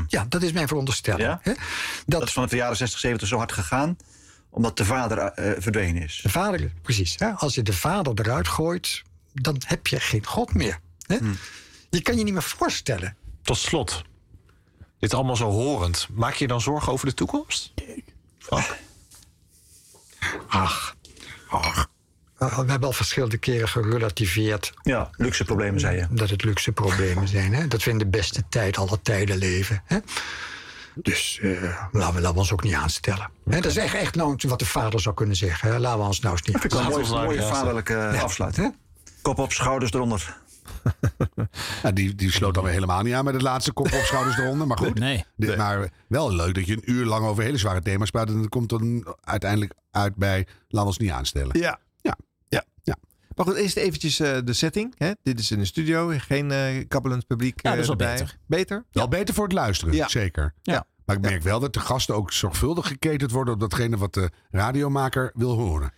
Ja, dat is mijn veronderstelling. Ja? Hè? Dat, is vanaf de jaren 60, 70 zo hard gegaan, omdat de vader eh, verdwenen is. De vader, precies. Hè? Als je de vader eruit gooit, dan heb je geen God meer. Hè? Je kan je niet meer voorstellen. Tot slot, dit allemaal zo horend, maak je je dan zorgen over de toekomst? Frank? Ach, ach. We hebben al verschillende keren gerelativeerd. Ja, luxe problemen, zei je. Dat het luxe problemen zijn. Hè? Dat we in de beste tijd aller tijden leven. Hè? Dus eh, laten, we, laten we ons ook niet aanstellen. Dat is echt, echt nou wat de vader zou kunnen zeggen. Hè? Laten we ons nou eens niet Dat vind ik wel een mooie, mooie vaderlijke Ja. afsluiting. Kop op, schouders eronder. *laughs* Ja, die, die sloot dan weer helemaal niet aan met het laatste kop op schouders eronder. Maar goed. Nee. Dit, Maar wel leuk dat je een uur lang over hele zware thema's praat. En dat komt dan uiteindelijk uit bij laten we ons niet aanstellen. Ja. Ja. Ja. Maar goed, eerst eventjes eh, de setting. Hè? Dit is in de studio, geen eh kabbelend publiek. Ja, dat is eh, wel erbij. beter. Beter? Wel beter voor het luisteren, Ja. zeker. Ja. Maar ik merk wel dat de gasten ook zorgvuldig geketend worden op datgene wat de radiomaker wil horen.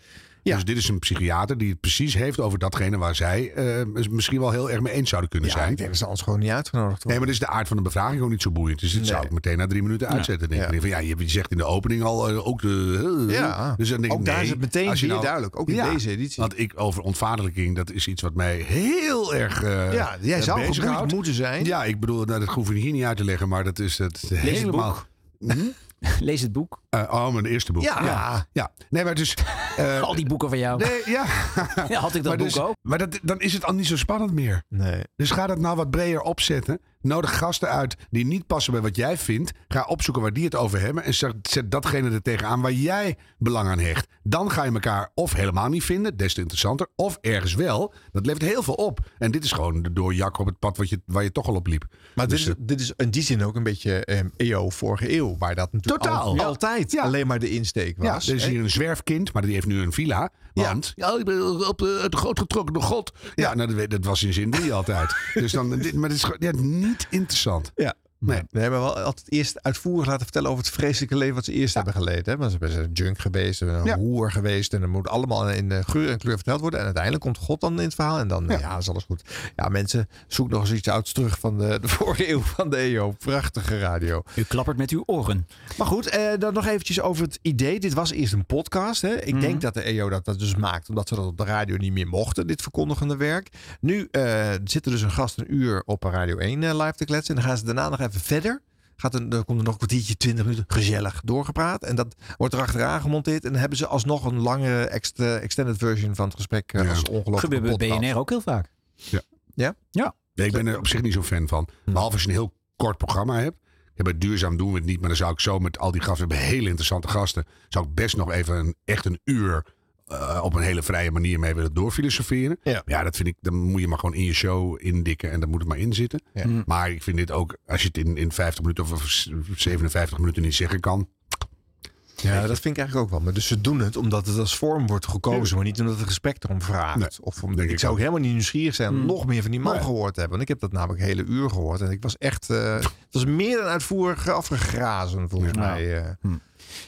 Dus dit is een psychiater die het precies heeft over datgene waar zij eh, misschien wel heel erg mee eens zouden kunnen Ja, zijn. ik denk dat ze anders gewoon niet uitgenodigd Nee, worden. maar dit is de aard van de bevraging ook niet zo boeiend. Dus dit Nee. zou ik meteen na drie minuten uitzetten. Denk Ja. ik. Van, ja, je je zegt in de opening al eh, ook de... Ja. dus dan denk ik, Ook daar nee, is het meteen je weer duidelijk, ook in deze editie. Want ik over ontvadelijking, dat is iets wat mij heel erg eh Ja, jij zou moeten zijn. Ja, ik bedoel, nou, dat hoef ik hier niet uit te leggen, maar dat is het het helemaal... boek. *laughs* Lees het boek. Eh, oh, mijn eerste boek. Ja. ja. Ja. Nee, maar dus... eh, Al die boeken van jou. Nee, ja. *laughs* Ja, had ik dat maar boek dus- ook? Maar dat, dan is het al niet zo spannend meer. Nee. Dus ga dat nou wat breder opzetten. Nodig gasten uit die niet passen bij wat jij vindt. Ga opzoeken waar die het over hebben. En zet, datgene er tegenaan waar jij belang aan hecht. Dan ga je elkaar of helemaal niet vinden. Des te interessanter. Of ergens wel. Dat levert heel veel op. En dit is gewoon de doorjak op het pad wat je, waar je toch al op liep. Maar Dus, dit, is, dit is in die zin ook een beetje ehm, EO vorige eeuw. Waar dat natuurlijk Totaal. al- Ja. altijd alleen maar de insteek Ja, was. er is hier een zwerfkind, maar die heeft nu een villa. Want ja. ik ben op de, uit de goot getrokken door God. Ja, nou, dat, was in zin 3 altijd. Dus dan, dit, maar dit is ja, niet interessant. Ja. Nee. We hebben wel altijd eerst uitvoerig laten vertellen over het vreselijke leven wat ze eerst hebben geleden. Hè? Want ze zijn een junk geweest, een Ja. hoer geweest. En dat moet allemaal in eh, geur en kleur verteld worden. En uiteindelijk komt God dan in het verhaal. En dan ja. is alles goed. Ja, mensen, zoek nog eens iets ouds terug van de, de vorige eeuw van de EO. Prachtige radio. U klappert met uw oren. Maar goed, eh, dan nog eventjes over het idee. Dit was eerst een podcast. Hè? Ik Mhm. denk dat de EO dat, dat dus maakt. Omdat ze dat op de radio niet meer mochten. Dit verkondigende werk. Nu eh, zit er dus een gast een uur op Radio 1 eh, live te kletsen. En dan gaan ze daarna nog even verder. Gaat er, dan komt er nog een kwartiertje, twintig minuten gezellig doorgepraat. En dat wordt er achteraan gemonteerd. En dan hebben ze alsnog een langere ext- extended version van het gesprek. eh, als ongelooflijk Gebeurt bij BNR ook heel vaak. Ja. Ja? Ja. Nee, ik ben er op zich niet zo'n fan van. Behalve als je een heel kort programma hebt. Ja, bij duurzaam doen we het niet, maar dan zou ik zo met al die gasten, we hebben hele interessante gasten, zou ik best nog even een, echt een uur eh, op een hele vrije manier mee willen doorfilosoferen. Ja. dat vind ik, dan moet je maar gewoon in je show indikken en dan moet het maar in zitten. Ja. Maar ik vind dit ook, als je het in, in 50 minuten of 57 minuten niet zeggen kan. Ja, dat vind ik eigenlijk ook wel. Maar dus ze doen het omdat het als vorm wordt gekozen, maar niet omdat het gesprek erom vraagt. of omdat ik, ik zou ook. helemaal niet nieuwsgierig zijn om Hmm. nog meer van die man Nee. gehoord te hebben. Want ik heb dat namelijk een hele uur gehoord. En ik was echt. eh, het was meer dan uitvoerig afgegrazen, volgens Ja. mij. eh.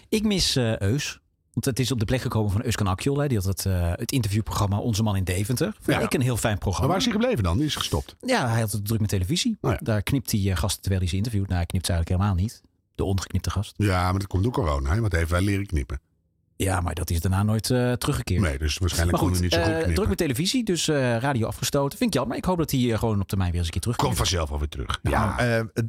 Ik mis eh, Eus. Want het is op de plek gekomen van Euskan Akjol. hè. Die had het, eh, het interviewprogramma Onze Man in Deventer. Vond Ja. ik een heel fijn Maar programma. waar is hij gebleven dan? Die is gestopt. Ja, hij had het druk met televisie. Oh ja. Daar knipt hij eh, gasten terwijl hij ze interviewt. Nou, hij knipt ze eigenlijk helemaal niet. De ongeknipte gast. Ja, maar dat komt door corona. Hè? Want hij heeft wij leren knippen. Ja, maar dat is daarna nooit eh, teruggekeerd. Nee, dus waarschijnlijk maar kon goed, hij niet zo goed eh, knippen. druk met televisie, dus eh, radio afgestoten. Vind ik jammer. Ik hoop dat hij gewoon op termijn weer eens een keer terugkomt. Komt vanzelf alweer terug. Ja,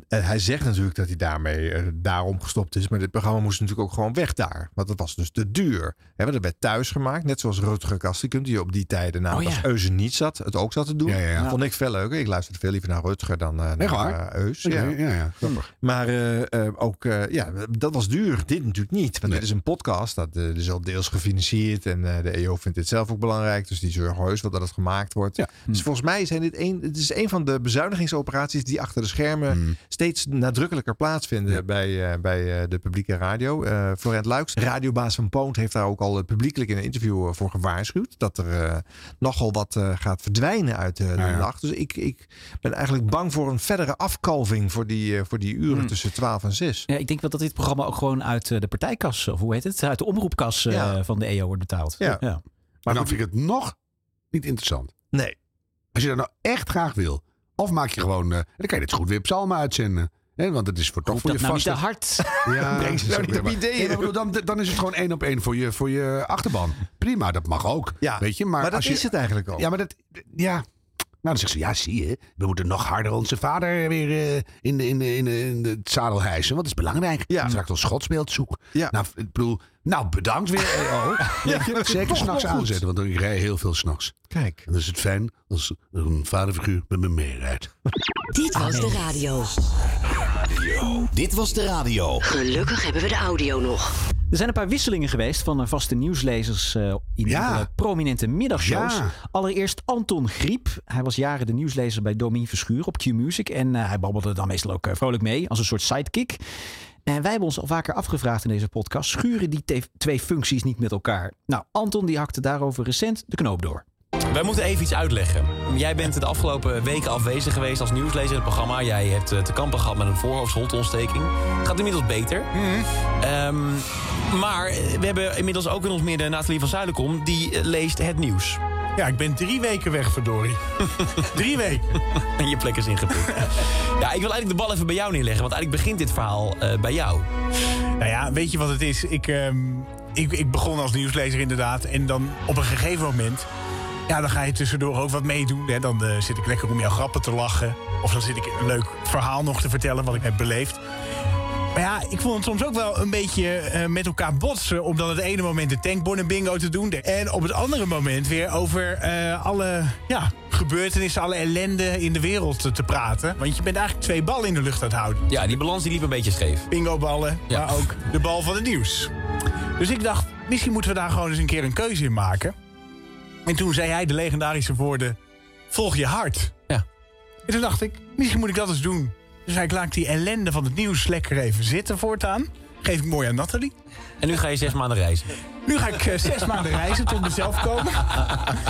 hij zegt natuurlijk dat hij daarmee daarom gestopt is. Maar dit programma moest natuurlijk ook gewoon weg daar. Want dat was dus te duur. Hè, want dat werd thuis gemaakt. Net zoals Rutger Kastikum, die op die tijden, nou, Oh, ja. als Euze niet zat, het ook zat te doen. Ja, ja, ja. Vond ik veel leuker. Ik luisterde veel liever naar Rutger dan eh, naar waar? eh, Eus. Ja, Ja. ja. Maar eh, eh, ook, eh, ja, dat was duur. Dit natuurlijk niet. Want dit is een podcast. Dat is al deels gefinancierd. En eh, de EO vindt dit zelf ook belangrijk. Dus die zorgen heus wel dat het gemaakt wordt. Dus volgens mij zijn dit een, het is een van de bezuinigingsoperaties die achter de schermen steeds nadrukkelijker plaatsvinden bij, eh, bij eh, de publieke radio. Eh Florent Luiks, radiobaas van Poont, heeft daar ook al publiekelijk in een interview voor gewaarschuwd. Dat er eh, nogal wat eh, gaat verdwijnen uit de Ja, nacht. Dus ik, ik ben eigenlijk bang voor een verdere afkalving voor die, voor die uren Hmm. tussen 12 en 6. Ja, ik denk wel dat dit programma ook gewoon uit de partijkas, of hoe heet het? Uit de omroepkas eh, Ja. van de EO wordt betaald. Ja. Maar dan vind ik het nog niet interessant. Nee. Als je dat nou echt graag wil. Of maak je gewoon... eh, dan kan je dit goed weer psalmen uitzenden. Hè, want het is voor toch voor je dat nou niet vaste... te hard. *laughs* Ja, *laughs* Breng ze nou niet op ideeën. Nee, bedoel, dan, dan is het gewoon één op één voor je, voor je achterban. Prima, dat mag ook. Ja, weet je, maar, maar dat als je, is het eigenlijk al. Ja, maar dat... Ja. Nou, dan zegt ze, ja, zie je, we moeten nog harder onze vader weer eh, in, de, in, de, in, de, in de- het zadel hijsen. Want dat is belangrijk. Ja. Straks ons godsbeeld zoek. Ja. Nou, ik bedoel, nou, bedankt weer, *laughs* EO. Weet je, Zeker Toch s'nachts wel goed. aanzetten, want ik rij heel veel s'nachts. Kijk. En dan is het fijn als een vaderfiguur met me meerijdt. Dit was de radio. Dit was de radio. Gelukkig hebben we de audio nog. Er zijn een paar wisselingen geweest van vaste nieuwslezers eh, in Ja. prominente middagshows. Ja. Allereerst Anton Griep. Hij was jaren de nieuwslezer bij Domien Verschuur op Q-Music. En eh, hij babbelde dan meestal ook eh, vrolijk mee als een soort sidekick. En wij hebben ons al vaker afgevraagd in deze podcast... schuren die twee functies niet met elkaar? Nou, Anton die hakte daarover recent de knoop door. Wij moeten even iets uitleggen. Jij bent de afgelopen weken afwezig geweest als nieuwslezer in het programma. Jij hebt eh, te kampen gehad met een voorhoofdsholteontsteking. Gaat inmiddels beter. Ehm, maar we hebben inmiddels ook in ons midden Nathalie van Zuilenkom... die eh, leest het nieuws. Ja, ik ben drie weken weg, verdorie. *laughs* drie weken. En je plek is ingepikt. ja, ik wil eigenlijk de bal even bij jou neerleggen. Want eigenlijk begint dit verhaal eh, bij jou. Nou ja, weet je wat het is? Ik, ehm, ik, ik begon als nieuwslezer inderdaad. En dan op een gegeven moment... Ja, dan ga je tussendoor ook wat meedoen. Hè. Dan eh, zit ik lekker om jouw grappen te lachen. Of dan zit ik een leuk verhaal nog te vertellen wat ik heb beleefd. Maar ja, ik vond het soms ook wel een beetje eh, met elkaar botsen... om dan het ene moment de tankbonnen bingo te doen... en op het andere moment weer over eh, alle ja, gebeurtenissen... alle ellende in de wereld te, te praten. Want je bent eigenlijk twee ballen in de lucht aan het houden. Ja, die balans die liep een beetje scheef. Bingo-ballen, Ja. maar ook de bal van het nieuws. Dus ik dacht, misschien moeten we daar gewoon eens een keer een keuze in maken. En toen zei hij de legendarische woorden... volg je hart. Ja. En toen dacht ik, misschien moet ik dat eens doen. Dus hij laat die ellende van het nieuws lekker even zitten voortaan. Geef ik mooi aan Nathalie. En nu ga je zes maanden reizen. Nu ga ik eh, zes maanden reizen tot mezelf komen.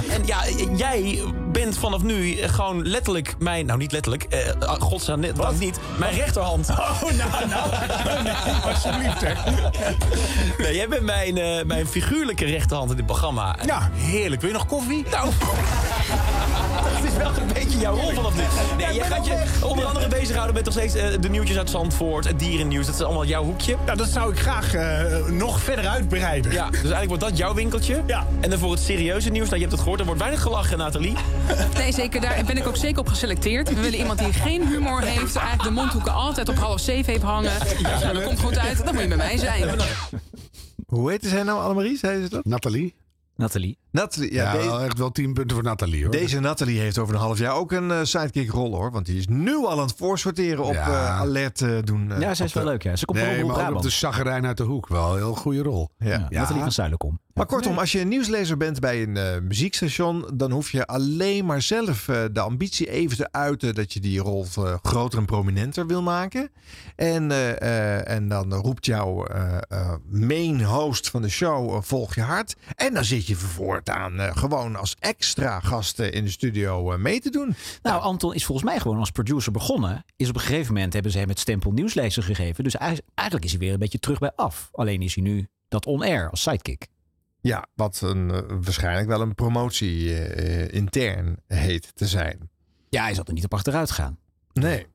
En ja, jij bent vanaf nu gewoon letterlijk mijn... Nou, niet letterlijk. eh godsnaam, net dank niet. Mijn rechterhand. Oh, nou, nou. Oh, nee, alsjeblieft, hè. Nee, jij bent mijn, eh, mijn figuurlijke rechterhand in dit programma. Ja, heerlijk. Wil je nog koffie? Nou, dat is wel een beetje jouw rol vanaf nu. Nee, jij gaat je onder andere bezighouden met nog steeds eh, de nieuwtjes uit Zandvoort, het dierennieuws. Dat is allemaal jouw hoekje. Nou, dat zou ik graag nog verder uitbreiden. Ja, dus eigenlijk wordt dat jouw winkeltje. Ja. En dan voor het serieuze nieuws, nou, je hebt het gehoord, er wordt weinig gelachen, Nathalie. Nee, zeker. Daar ben ik ook zeker op geselecteerd. We willen iemand die geen humor heeft. Eigenlijk de mondhoeken altijd op half zeven heeft hangen. Nou, dat komt goed uit. Dan moet je bij mij zijn. Hoe heette zij nou, Annemarie? Zei ze dat? Nathalie. Nathalie. Nathalie, Ja, echt wel tien punten voor Nathalie hoor. Deze Nathalie heeft over een half jaar ook een eh, sidekick-rol hoor. Want die is nu al aan het voorsorteren op Ja. eh, alert eh, doen. Ja, zij is wel de- leuk. Ja. Ze komt Nee, maar op de zaggerijn uit de hoek. Wel een heel goede rol. Ja. Ja, Nathalie van Zuilenkom. Maar kortom, als je een nieuwslezer bent bij een eh, muziekstation, dan hoef je alleen maar zelf eh, de ambitie even te uiten dat je die rol eh, groter en prominenter wil maken. En, eh, eh, en dan roept jouw eh, eh, main host van de show, volg je hart. En dan zit je voortaan eh, gewoon als extra gast eh, in de studio eh, mee te doen. Nou, Anton is volgens mij gewoon als producer begonnen. Is op een gegeven moment hebben ze hem het stempel nieuwslezer gegeven. Dus eigenlijk is hij weer een beetje terug bij af. Alleen is hij nu dat on-air als sidekick. Ja, wat een, eh, waarschijnlijk wel een promotie intern heet te zijn. Ja, hij zal er niet op achteruit gaan. Nee.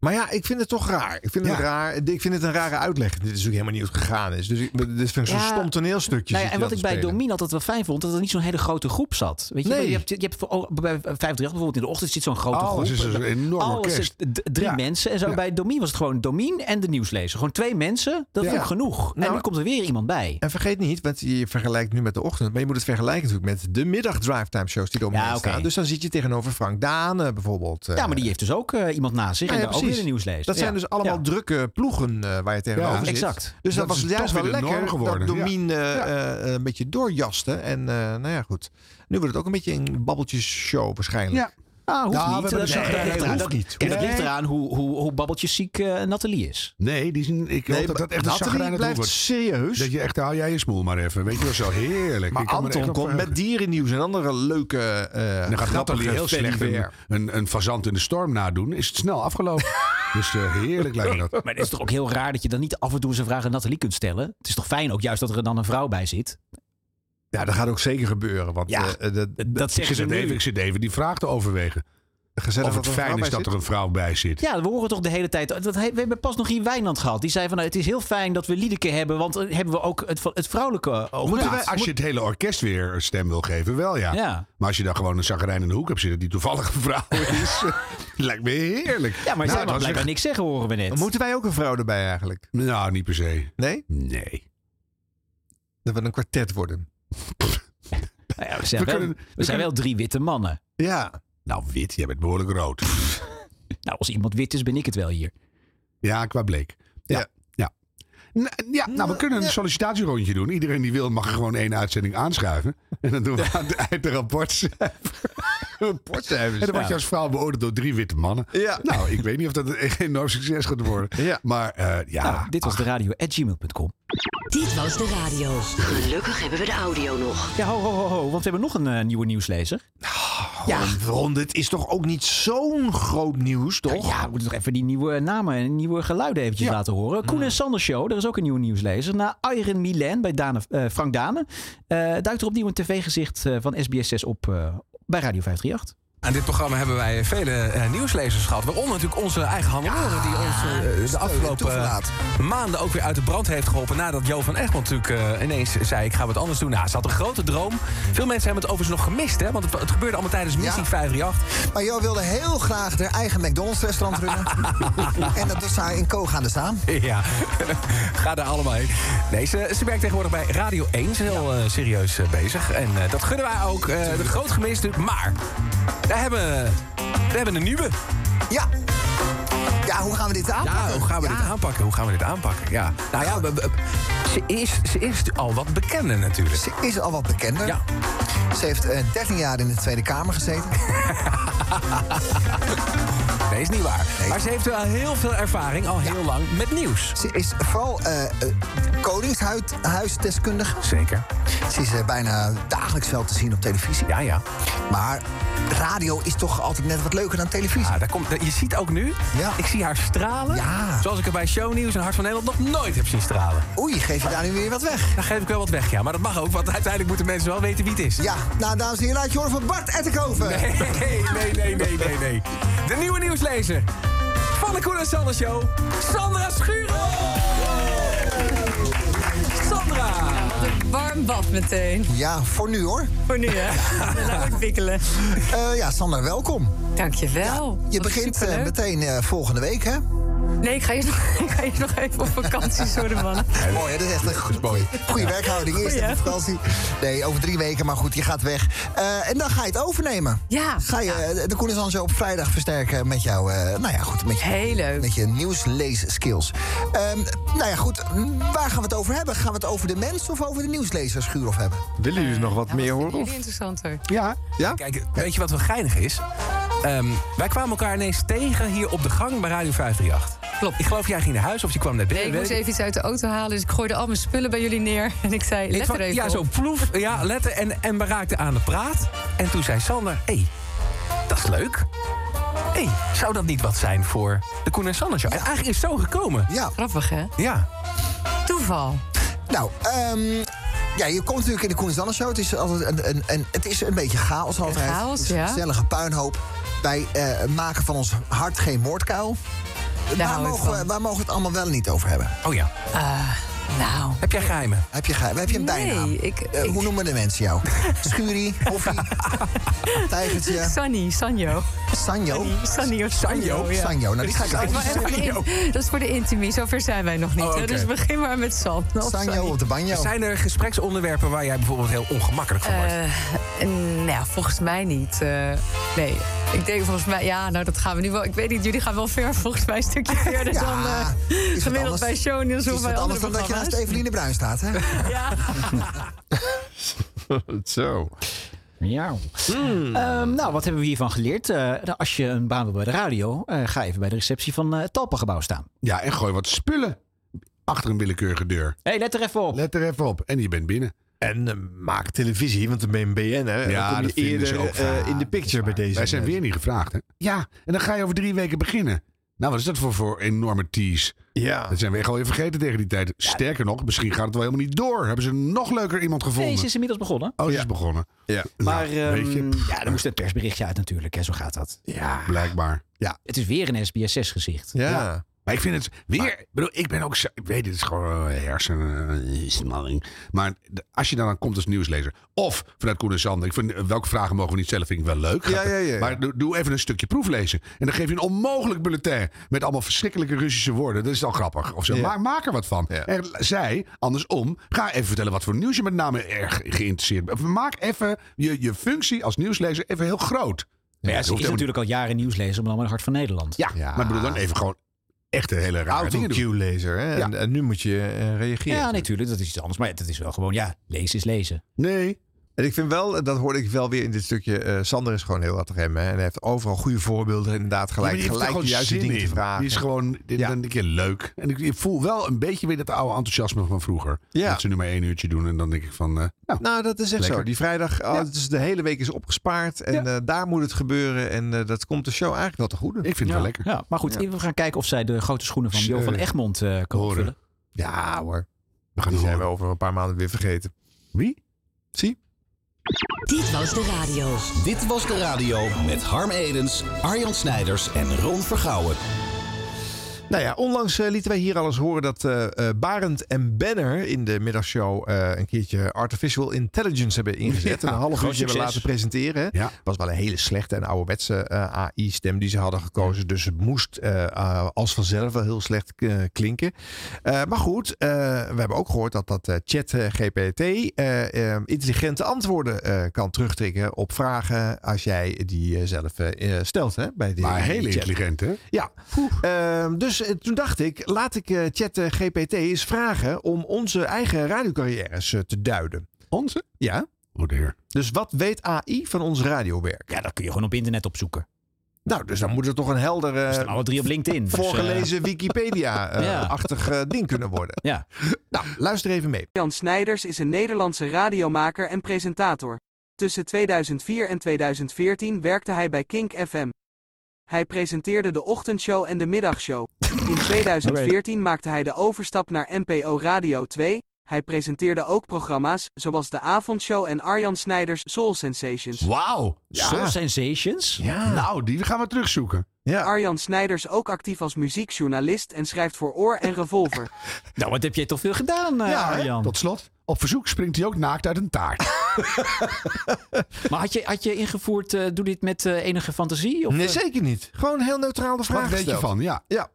Maar ja, ik vind het toch raar. Ik vind, het, raar. Ik vind het een rare uitleg. Dit is ook helemaal niet hoe het gegaan is. Dus ik, dit vind ik zo'n stom toneelstukje. Nou ja, en wat ik bij spelen. Domien altijd wel fijn vond, dat er niet zo'n hele grote groep zat. Weet je, Nee. je hebt, je hebt voor- oh, bij 538 bijvoorbeeld in de ochtend zit zo'n grote Alles groep. is een enorm Alles orkest. is drie mensen. En zo bij Domien was het gewoon Domien en de nieuwslezer. Gewoon twee mensen, dat vond ik genoeg. en nu komt er weer iemand bij. En vergeet niet, want je vergelijkt nu met de ochtend. Maar je moet het vergelijken natuurlijk met de middag drivetime shows die er omheen Ja, oké. staan. Dus dan zit je tegenover Frank Dane bijvoorbeeld. eh, Ja, maar die heeft dus ook eh, iemand naast zich. nou ja, nieuwslezer. Dat zijn dus allemaal Ja. drukke ploegen eh, waar je tegenover Ja, zit. exact. Dus dat, Dat was is juist wel lekker geworden. dat. Domien eh, eh, een beetje doorjaste. En eh, nou ja, goed. Nu wordt het ook een beetje een babbeltjesshow waarschijnlijk. Ja. Ah, hoeft we niet. hebben Dat, dat, ligt eraan. hoeft Dat- niet. Kijk, dat ligt Nee. eraan hoe, hoe, hoe babbeltjesziek eh Nathalie is. Nee, die is ik Nee, hoop dat dat echt een Nathalie zagrijnig blijft wordt. serieus. Dat je echt, hou jij je smoel maar even. Weet je wel, zo heerlijk. Maar Ik kan me echt Anton komt met dierennieuws en andere leuke eh En dan gaat Nathalie heel slecht een, Weer. een, een fazant in de storm nadoen. Is het snel afgelopen. *laughs* dus eh, heerlijk lijkt me dat. Maar het is toch ook heel raar dat je dan niet af en toe eens een vraag aan Nathalie kunt stellen. Het is toch fijn ook juist dat er dan een vrouw bij zit. Ja, dat gaat ook zeker gebeuren. Want Ja, eh, de, de, Dat ze even, nu. ik zit even die vraag te overwegen. gezellig Of het dat fijn is dat er een vrouw bij zit. Ja, we horen toch de hele tijd. Dat, we hebben pas nog hier Wijnand gehad. Die zei van nou, het is heel fijn dat we Liedeke hebben. Want dan hebben we ook het, het vrouwelijke Ja, als je het hele orkest weer een stem wil geven, wel ja. Ja. Maar als je dan gewoon een zagrijn in de hoek hebt zitten die toevallig een vrouw *laughs* is, lijkt me heerlijk. Ja, maar zij Nou, mag dan blijkbaar niks zeggen, horen we net. Moeten wij ook een vrouw erbij eigenlijk? Nou, niet per se. Nee? Nee. Dat we een kwartet worden. *laughs* Nou ja, we zijn, We wel, kunnen- we we zijn wel drie witte mannen. Ja. Nou, wit, jij bent behoorlijk rood. *laughs* Nou, als iemand wit is, ben ik het wel hier. Ja, qua bleek. Ja. Ja. Ja. Nou, we kunnen een sollicitatierondje doen. Iedereen die wil mag gewoon één uitzending aanschuiven. En dan doen we aan het een rapport. *laughs* *laughs* Rapportcijfers. En dan word je als vrouw beoordeeld door drie witte mannen. Ja. Nou, ik weet niet of dat een *laughs* enorm succes gaat worden. Ja. Maar eh, ja, Nou, dit was de radio at gmail.com. Dit was de radio. Gelukkig hebben we de audio nog. Ja, ho, ho, ho, ho, want we hebben nog een eh, nieuwe nieuwslezer. Ja, Ron, dit is toch ook niet zo'n groot nieuws, toch? Ja, we moeten toch even die nieuwe namen en nieuwe geluiden eventjes Ja. laten horen. Koen en Sander Show, er is ook een nieuwe nieuwslezer. Na Iron Milan bij Dane, eh, Frank Dane eh, duikt er opnieuw een tv-gezicht eh, van SBS 6 op eh, bij Radio 538. Aan dit programma hebben wij vele eh, nieuwslezers gehad. Waaronder natuurlijk onze eigen Hannelore... die ons eh, de afgelopen maanden ook weer uit de brand heeft geholpen... nadat Jo van Egmond natuurlijk eh, ineens zei... ik ga wat anders doen. Nou, ze had een grote droom. Veel mensen hebben het overigens nog gemist, hè? Want het, het gebeurde allemaal tijdens Missie 538. Maar Jo wilde heel graag haar eigen McDonald's-restaurant runnen. *laughs* en dat is haar in Koog gaan staan. Ja, *laughs* ga daar allemaal heen. Nee, ze, ze werkt tegenwoordig bij Radio 1. Ze is heel serieus bezig. En dat gunnen wij ook. de groot gemist natuurlijk. Maar we hebben, we hebben een nieuwe. Ja. Ja, hoe gaan we dit aanpakken? Ja, hoe gaan we dit aanpakken? Hoe gaan we dit aanpakken? Ja. Nou ja, ze, is, ze is al wat bekender natuurlijk. Ze is al wat bekender. Ja. Ze heeft eh, 13 jaar in de Tweede Kamer gezeten. *laughs* Nee, is niet waar. Maar ze heeft wel heel veel ervaring, al heel lang, met nieuws. Ze is vooral eh eh, koningshuisdeskundige. Zeker. Ze is bijna dagelijks wel te zien op televisie. Ja, ja. Maar radio is toch altijd net wat leuker dan televisie. Ja, daar komt, je ziet ook nu, Ja. ik zie haar stralen. Ja. Zoals ik er bij Shownieuws en Hart van Nederland nog nooit heb zien stralen. Oei, geef je daar nu weer wat weg? Dan geef ik wel wat weg, ja. Maar dat mag ook, want uiteindelijk moeten mensen wel weten wie het is. Ja, nou dames en heren, laat je horen van Bart Ettenkoven. Nee, nee, nee, nee, nee, nee. De nieuwe nieuwslezer van de Koen en Sander Show, Sandra Schuren. Warm bad meteen. Ja, voor nu hoor. Voor nu, hè? *laughs* Dat ontwikkelen. Eh, ja, Sander, welkom. Dankjewel. Je Wat begint eh, meteen eh, volgende week, hè? Nee, ik ga eerst *laughs* nog, ik ga eerst nog even op vakantie, sorry man. mooi, hè? dat is echt een goede, goede werkhouding. Eerst hè? vakantie. Nee, over drie weken, maar goed, je gaat weg. Eh, en dan ga je het overnemen. Ja. Ga je eh, de Show op vrijdag versterken met jouw, eh, nou ja, goed, met je, Heel leuk. met je nieuwslees-skills. Ehm, nou ja, goed, waar gaan we het over hebben? Gaan we het over de mens of over de nieuwslezers, Schuurhof hebben? Willen jullie nog wat meer horen? Interessanter. Ja. Ja? Kijk, weet je wat wel geinig is? Ehm, wij kwamen elkaar ineens tegen hier op de gang bij Radio 538. Klopt. Ik geloof jij ging naar huis of je kwam net Nee, binnen. ik weet moest ik even iets uit de auto halen, dus ik gooide al mijn spullen bij jullie neer. *laughs* En ik zei, Ik let er even ja, op. zo ploef. Ja, letten. En, en we raakten aan de praat. En toen zei Sander, hé, hey, dat is leuk. Hé, hey, zou dat niet wat zijn voor de Koen en Sander Show? En eigenlijk is het zo gekomen. Ja. Grappig, hè? Ja. Toeval. Nou, ehm, ja, je komt natuurlijk in de Koen en Sander Show. Het is altijd een, een, een, het is een beetje chaos altijd. chaos, is een ja. gezellige puinhoop. Wij eh, maken van ons hart geen moordkuil. Waar hou ik mogen, we, van. waar mogen we het allemaal wel niet over hebben? Oh ja. Ah, nou. Heb jij geheimen? Heb je, ge- heb je een Nee, bijnaam? ik- Eh, ik- Hoe noemen de mensen jou? *laughs* Schurie, Hoffie, *laughs* Tijgertje, Sunny, Sanjo. Sanjo? Sanny of Sanjo, ja. Sanjo, nou die ga ik Dat is maar even voor de in- Dat is voor de intimie, zover zijn wij nog niet. Oh. Dus begin maar met San. of Sanjo Sanny. op de banjo. Zijn er gespreksonderwerpen waar jij bijvoorbeeld heel ongemakkelijk van wordt? Eh, nou ja, volgens mij niet. Eh, nee, ik denk volgens mij... Ja, nou, dat gaan we nu wel... Ik weet niet, jullie gaan wel ver volgens mij. Een stukje *laughs* verder Ja, dan eh, gemiddeld anders. bij Shownieuws of Is bij anders dan dat je naast. Eveline Bruin staat, hè? *laughs* Ja. *laughs* Zo. Ja. Ehm, nou, wat hebben we hiervan geleerd? Eh, nou, als je een baan wil bij de radio, eh, ga even bij de receptie van eh, het Talpengebouw staan. Ja, en gooi wat spullen achter een willekeurige deur. Hé, hey, let er even op. Let er even op. En je bent binnen. En eh, maak televisie, want dan ben je een BN'er. En Ja, dan kom dat je vinden ze eerder ook eh, vaak. in de picture bij deze Wij zijn weer niet gevraagd, hè? Ja, en dan ga je over drie weken beginnen. Nou, wat is dat voor, voor enorme tease? Ja. Dat zijn we echt alweer vergeten tegen die tijd. Sterker nog, misschien gaat het wel helemaal niet door. Hebben ze nog leuker iemand gevonden? Nee, ze is inmiddels begonnen. Oh, ze is begonnen. Ja. Maar Nou, weet je. ehm, ja, er moest een persberichtje uit natuurlijk. Hè, zo gaat dat. Ja, blijkbaar. Ja. Het is weer een SBS 6 gezicht. Ja. Maar ik vind het weer. Ik bedoel, ik ben ook. Ik weet, het is gewoon hersensmalling. Maar als je dan, dan komt als nieuwslezer. Of vanuit Koen en Sander. Ik vind, eh, welke vragen mogen we niet stellen? Vind ik wel leuk. Ja, ja, ja. Maar doe, doe even een stukje proeflezen. En dan geef je een onmogelijk bulletin. Met allemaal verschrikkelijke Russische woorden. Dat is al grappig. Of zo. Ja. Maar maak er wat van. Ja. En zij, andersom. Ga even vertellen wat voor nieuws je met name erg geïnteresseerd bent. Maak even je, je functie als nieuwslezer even heel groot. Maar ja, ze is helemaal natuurlijk al jaren nieuwslezer, maar dan met het Hart van Nederland. Ja, maar ik bedoel dan even gewoon echt een hele rare dingen doen. Autocue-lezer. hè? Ja. En, en nu moet je eh, reageren. Ja, natuurlijk, dat is iets anders. Maar dat is wel gewoon, ja, lezen is lezen. Nee. En ik vind wel, dat hoorde ik wel weer in dit stukje. eh, Sander is gewoon heel wat remmen. hè. En hij heeft overal goede voorbeelden. Inderdaad, gelijk, gelijk de juiste dingen te vragen. Die is gewoon dit, Ja. dan een keer leuk. En ik, ik voel wel een beetje weer dat oude enthousiasme van vroeger. Ja. Dat ze nu maar één uurtje doen en dan denk ik van... eh, nou, Nou, dat is echt Lekker. zo. Die vrijdag, oh, het is de hele week is opgespaard. En eh, daar moet het gebeuren. En eh, dat komt de show eigenlijk wel te goede. ik vind het wel lekker. Ja, maar goed, Ja. we gaan kijken of zij de grote schoenen van. Jo van Egmond eh kan Horen. opvullen. Ja hoor. We gaan Die zijn we over een paar maanden weer vergeten. Wie? Zie? Dit was de radio. Dit was de radio met Harm Edens, Arjan Snijders en Ron Vergouwen. Nou ja, onlangs eh, lieten wij hier al eens horen dat eh eh, Barend en Benner in de middagshow een keertje artificial intelligence hebben ingezet. *laughs* Ja, en een half uurtje hebben laten presenteren. Ja. was wel een hele slechte en ouderwetse AI-stem die ze hadden gekozen. Dus het moest als vanzelf wel heel slecht klinken. Maar goed, we hebben ook gehoord dat dat chat GPT intelligente antwoorden kan terugtrekken op vragen als jij die zelf stelt. Hè, bij die, Maar heel intelligent, hè? Ja, Ehm, dus eh, toen dacht ik, laat ik eh chat eh, GPT eens vragen om onze eigen radiocarrières te duiden. Onze? Ja, Oh dear. Dus wat weet AI van ons radiowerk? Ja, dat kun je gewoon op internet opzoeken. Nou, dus dan moet het toch een helder... Er staan alle drie op LinkedIn. dus, voorgelezen *laughs* Ja. Wikipedia-achtig ding kunnen worden. Ja. Nou, luister even mee. Jan Snijders is een Nederlandse radiomaker en presentator. Tussen 2004 en 2014 werkte hij bij Kink FM. Hij presenteerde de ochtendshow en de middagshow. In 2014 maakte hij de overstap naar NPO Radio 2. Hij presenteerde ook programma's zoals de avondshow en Arjan Snijders Soul Sensations. Wauw. Soul Sensations? Ja. Nou, die gaan we terugzoeken. Arjan Snijders ook actief als muziekjournalist en schrijft voor Oor en Revolver. *laughs* Nou, wat heb jij toch veel gedaan, eh, Ja, hè? Arjan? Tot slot. Op verzoek springt hij ook naakt uit een taart. *laughs* Maar had je, had je ingevoerd, eh, doe dit met eh, enige fantasie? Of, Nee, eh? zeker niet. Gewoon heel neutraal de vraag Wat weet je van? Ja. Ja.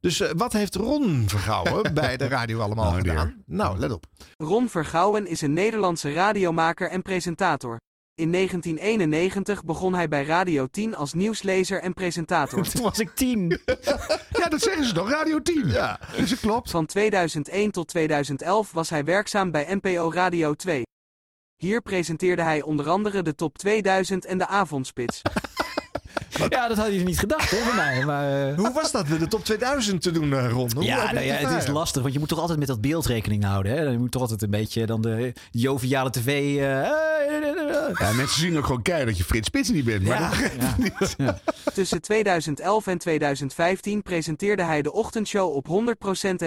Dus eh, wat heeft Ron Vergouwen *laughs* bij de radio allemaal Oh, dear. gedaan? Nou, let op. Ron Vergouwen is een Nederlandse radiomaker en presentator. In 1991 begon hij bij Radio 10 als nieuwslezer en presentator. *laughs* Toen was ik tien. *laughs* Ja, dat zeggen ze toch? Radio 10. Ja. Dus het klopt. Van 2001 tot 2011 was hij werkzaam bij NPO Radio 2. Hier presenteerde hij onder andere de Top 2000 en de Avondspits. *laughs* *laughs* Ja, dat had je niet gedacht, hè, van mij. Maar, eh, Hoe was dat met de top 2000 te doen, eh, Ron? Hoe ja, nou ja, het het is lastig, want je moet toch altijd met dat beeld rekening houden. Hè? Je moet toch altijd een beetje dan de joviale tv... eh, Ja, mensen zien ook gewoon keihard dat je Frits Spits niet bent. Maar Ja, dat niet. Tussen 2011 en 2015 presenteerde hij de ochtendshow op 100%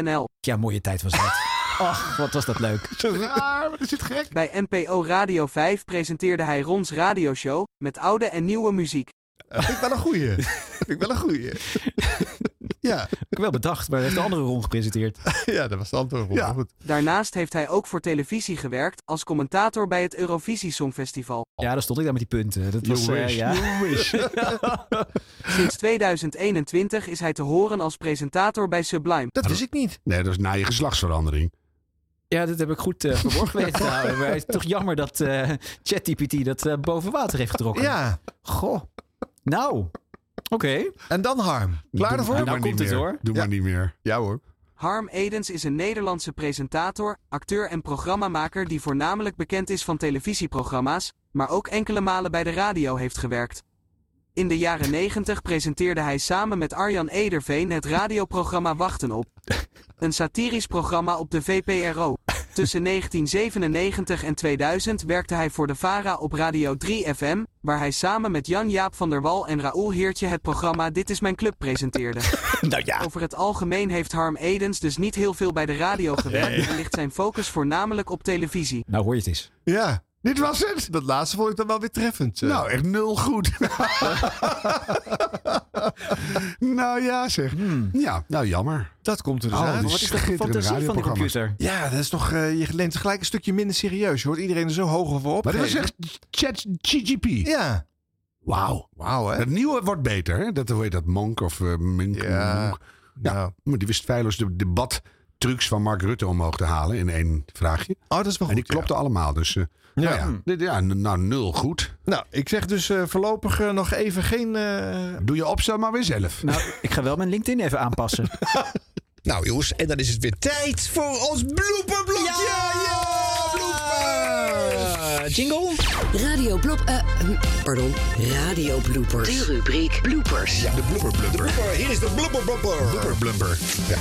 NL. Ja, mooie tijd was dat. Ach, wat was dat leuk. Raar, wat is dit gek? Bij NPO Radio 5 presenteerde hij Rons radioshow met oude en nieuwe muziek. Vind ik wel een goeie. Vind ik wel een goeie. *laughs* ja. Ik wel bedacht, maar hij heeft de andere rond gepresenteerd. *laughs* ja, dat was de antwoord. Ron. Ja. Goed. Daarnaast heeft hij ook voor televisie gewerkt als commentator bij het Eurovisie Songfestival. Ja, daar stond ik daar met die punten. Dat was, eh, wish, ja. *laughs* Sinds 2021 is hij te horen als presentator bij Sublime. Dat wist ik niet. Nee, dat is na je geslachtsverandering. Ja, dat heb ik goed eh, verborgen weten te houden. Maar het is toch jammer dat eh ChatGPT dat boven water heeft getrokken. Ja. Goh. Nou, oké. En dan Harm. Klaar Doe- ervoor? doe Nou maar komt niet het, meer. hoor. Doe Ja. maar niet meer. Ja hoor. Harm Edens is een Nederlandse presentator, acteur en programmamaker die voornamelijk bekend is van televisieprogramma's, maar ook enkele malen bij de radio heeft gewerkt. In de jaren 90 presenteerde hij samen met Arjan Ederveen het radioprogramma Wachten op. Een satirisch programma op de VPRO. Tussen 1997 en 2000 werkte hij voor de VARA op Radio 3 FM, waar hij samen met Jan-Jaap van der Wal en Raoul Heertje het programma Dit is mijn club presenteerde. *laughs* Nou ja. Over het algemeen heeft Harm Edens dus niet heel veel bij de radio gewerkt en ligt zijn focus voornamelijk op televisie. Nou hoor je het eens. Ja. Dit was het. Dat laatste vond ik dan wel weer treffend. eh. Nou, echt nul goed. *laughs* nou ja, zeg. Ja, nou jammer. dat komt er dus Oh, uit. Wat is de fantasie van de computer? Ja, dat is nog, eh, je leent gelijk een stukje minder serieus. Je hoort iedereen er zo hoog over op. Maar dat is echt chat GGP. Ja. Wauw. Wauw, hè? Het nieuwe wordt beter, hè? Dat, hoe heet dat? Monk of eh, Mink? Ja. Monk. Ja, Nou. maar die wist feilloos de debattrucs van Mark Rutte omhoog te halen in één vraagje. Oh, dat is wel En goed. die klopte allemaal. Dus eh, Ja. Nou, ja, dit- ja, nou, nul goed. Nou, ik zeg dus eh, voorlopig eh, nog even geen... eh, Doe je opstel maar weer zelf. Nou, ik ga wel mijn LinkedIn even aanpassen. *laughs* Nou jongens, en dan is het weer tijd voor ons blooperblokje! Eh, jingle? Radio blop... eh, hm, pardon, radio bloopers. De rubriek bloopers. Ja, de blooper blumper. Hier is de blooper blumper. Blubber blumper. Ja.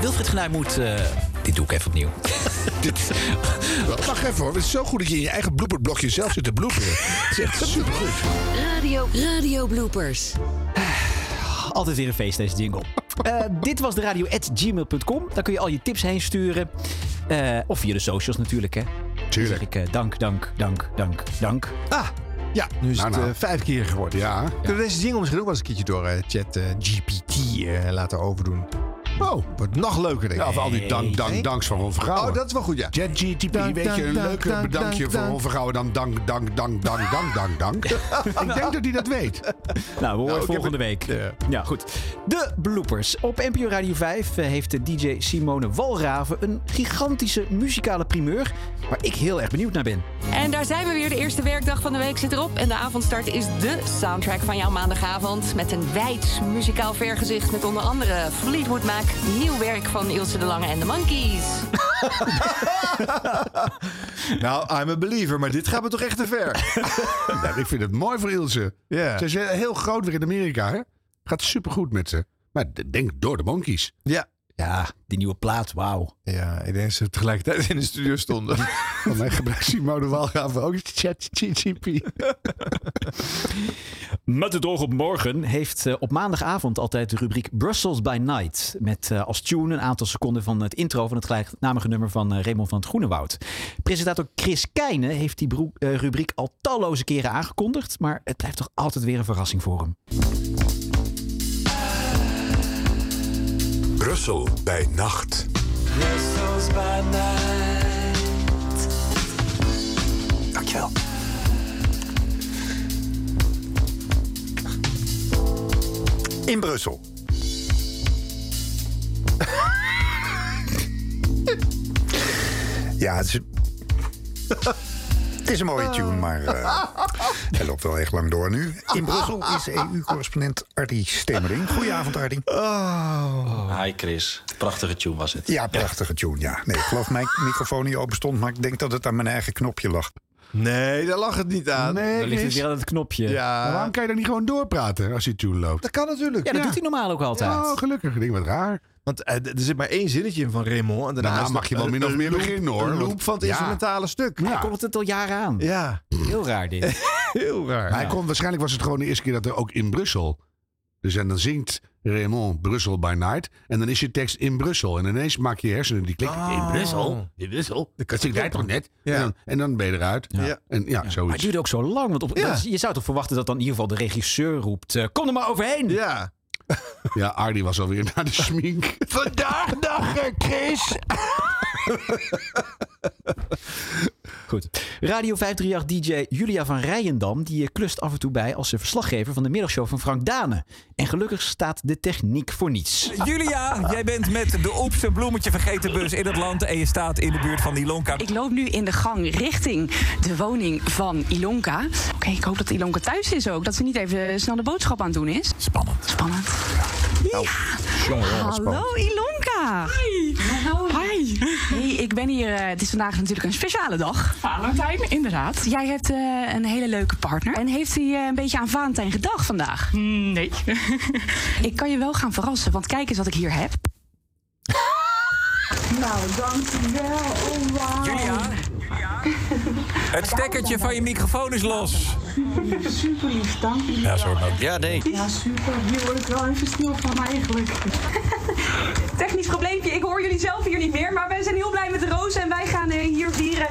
Wilfried Genuij moet... eh, dit doe ik even opnieuw. *laughs* Wacht even hoor. Het is zo goed dat je in je eigen blooperblokje zelf zit te bloeperen. Het is echt *laughs* supergoed. Radio, radio bloopers. Altijd weer een feest, deze jingle. Eh, dit was de radio at gmail.com. Daar kun je al je tips heen sturen. Eh, of via de socials natuurlijk, hè. Tuurlijk. Zeg ik eh, dank, dank, dank, dank, dank. Ah, ja, nu is Nou, het nou. eh, vijf keer geworden. Ja. Kunnen we deze jingle misschien ook wel eens een keertje door eh, chat eh, GPT eh, laten overdoen? Oh. Wordt nog leuker, denk ik. Ja, of al die dank, dank, danks van Ron Vergouwen. Oh, dat is wel goed, ja. ChatGTP, Dank, weet dank, je, een leuker dank, bedankje dank, voor. Ron Vergouwen dan dank, dank, dank, dank, dank, dank, dank. *laughs* ik denk dat hij dat weet. Nou, we horen heb volgende het- week. Ja. Ja, goed. De bloopers. Op NPO Radio 5 eh, heeft de DJ Simone Walraven een gigantische muzikale primeur... waar ik heel erg benieuwd naar ben. En daar zijn we weer. De eerste werkdag van de week zit erop. En de avondstart is de soundtrack van jouw maandagavond. Met een wijd muzikaal vergezicht met onder andere Fleetwood Mac, Nieuw werk van Ilse de Lange en de Monkeys. *laughs* Nou, I'm a believer, maar dit gaat me toch echt te ver. Ja, *laughs* ik vind het mooi voor Ilse. Ja. Ze is heel groot weer in Amerika, hè? Gaat supergoed met ze. Maar denk door de monkeys. Ja. Ja, die nieuwe plaat, wauw. Ja, ik denk dat ze tegelijkertijd in de studio stonden. Van mij gebruikt Simone Walraven ook ChatGPT. Met het oog op morgen heeft eh, op maandagavond altijd de rubriek Brussels by Night. Met eh, als tune een aantal seconden van het intro van het gelijknamige nummer van eh, Raymond van het Groenewoud. Presentator Chris Keijne heeft die rubriek al talloze keren aangekondigd. Maar het blijft toch altijd weer een verrassing voor hem. Brussel bij nacht. Brussels by night. Dankjewel. In Brussel. *laughs* Ja, het is, het is een mooie tune, maar eh, *laughs* hij loopt wel echt lang door nu. In Brussel is EU-correspondent Ardy Stemering. Goedenavond, Ardy. Hi Chris, prachtige tune was het. Ja, prachtige tune, ja. Nee, ik geloof mijn microfoon niet open stond, maar ik denk dat het aan mijn eigen knopje lag. Nee, daar lag het niet aan. Nee, Dan ligt het weer aan het knopje. Ja. Maar waarom kan je dan niet gewoon doorpraten als die tune loopt? Dat kan natuurlijk. Ja, dat doet hij normaal ook altijd. Oh, gelukkig. Ik denk wat raar. Want eh, d- er zit maar één zinnetje in van Raymond. En daarna Nou, is mag je wel een- min of een meer loop- beginnen, hoor. Een loop van het Ja. instrumentale stuk. Hij komt het al jaren aan. Ja, Heel raar dit. *laughs* heel raar. Maar hij kon, waarschijnlijk was het gewoon de eerste keer dat er ook in Brussel. Dus en dan zingt Raymond Brussel by Night. En dan is je tekst in Brussel. En ineens maak je je hersenen die klikken. Oh. In Brussel? In Brussel? Dat zingt hij toch net? Ja. En, dan, en dan ben je eruit. Ja. En ja, Maar het duurde ook zo lang. Want op, Ja. dat is- je zou toch verwachten dat dan in ieder geval de regisseur roept... eh, kom er maar overheen. Ja. Ja, Ardy was alweer *laughs* naar de schmink. Vandaag dag, eh, Chris. *laughs* Goed. Radio 538-dj Julia van Rijendam... die klust af en toe bij als verslaggever van de middagshow van Frank Dane. En gelukkig staat de techniek voor niets. Julia, jij bent met de Oeps een bloemetje vergeten bus in het land en je staat in de buurt van Ilonka. Ik loop nu in de gang richting de woning van Ilonka. Oké, ik hoop dat Ilonka thuis is ook. Dat ze niet even snel de boodschap aan het doen is. Spannend. Spannend. Ja. Hallo Ilonka. Hi. Hi. Hey, ik ben hier. eh, het is vandaag natuurlijk een speciale dag. Valentijn, inderdaad. Jij hebt eh, een hele leuke partner. En heeft hij eh, een beetje aan Valentijn gedacht vandaag? Nee. *laughs* ik kan je wel gaan verrassen, want kijk eens wat ik hier heb. *laughs* Nou, dankjewel. Oh, wauw. Julia, het stekkertje van je microfoon is los. Super lief, dank je. Ja, sorry. maar- Ja, nee. Ja, super. Hier word ik wel even stil van eigenlijk. *laughs* Technisch probleempje, ik hoor jullie zelf hier niet meer. Maar wij zijn heel blij met de rozen en wij gaan eh, hier vieren.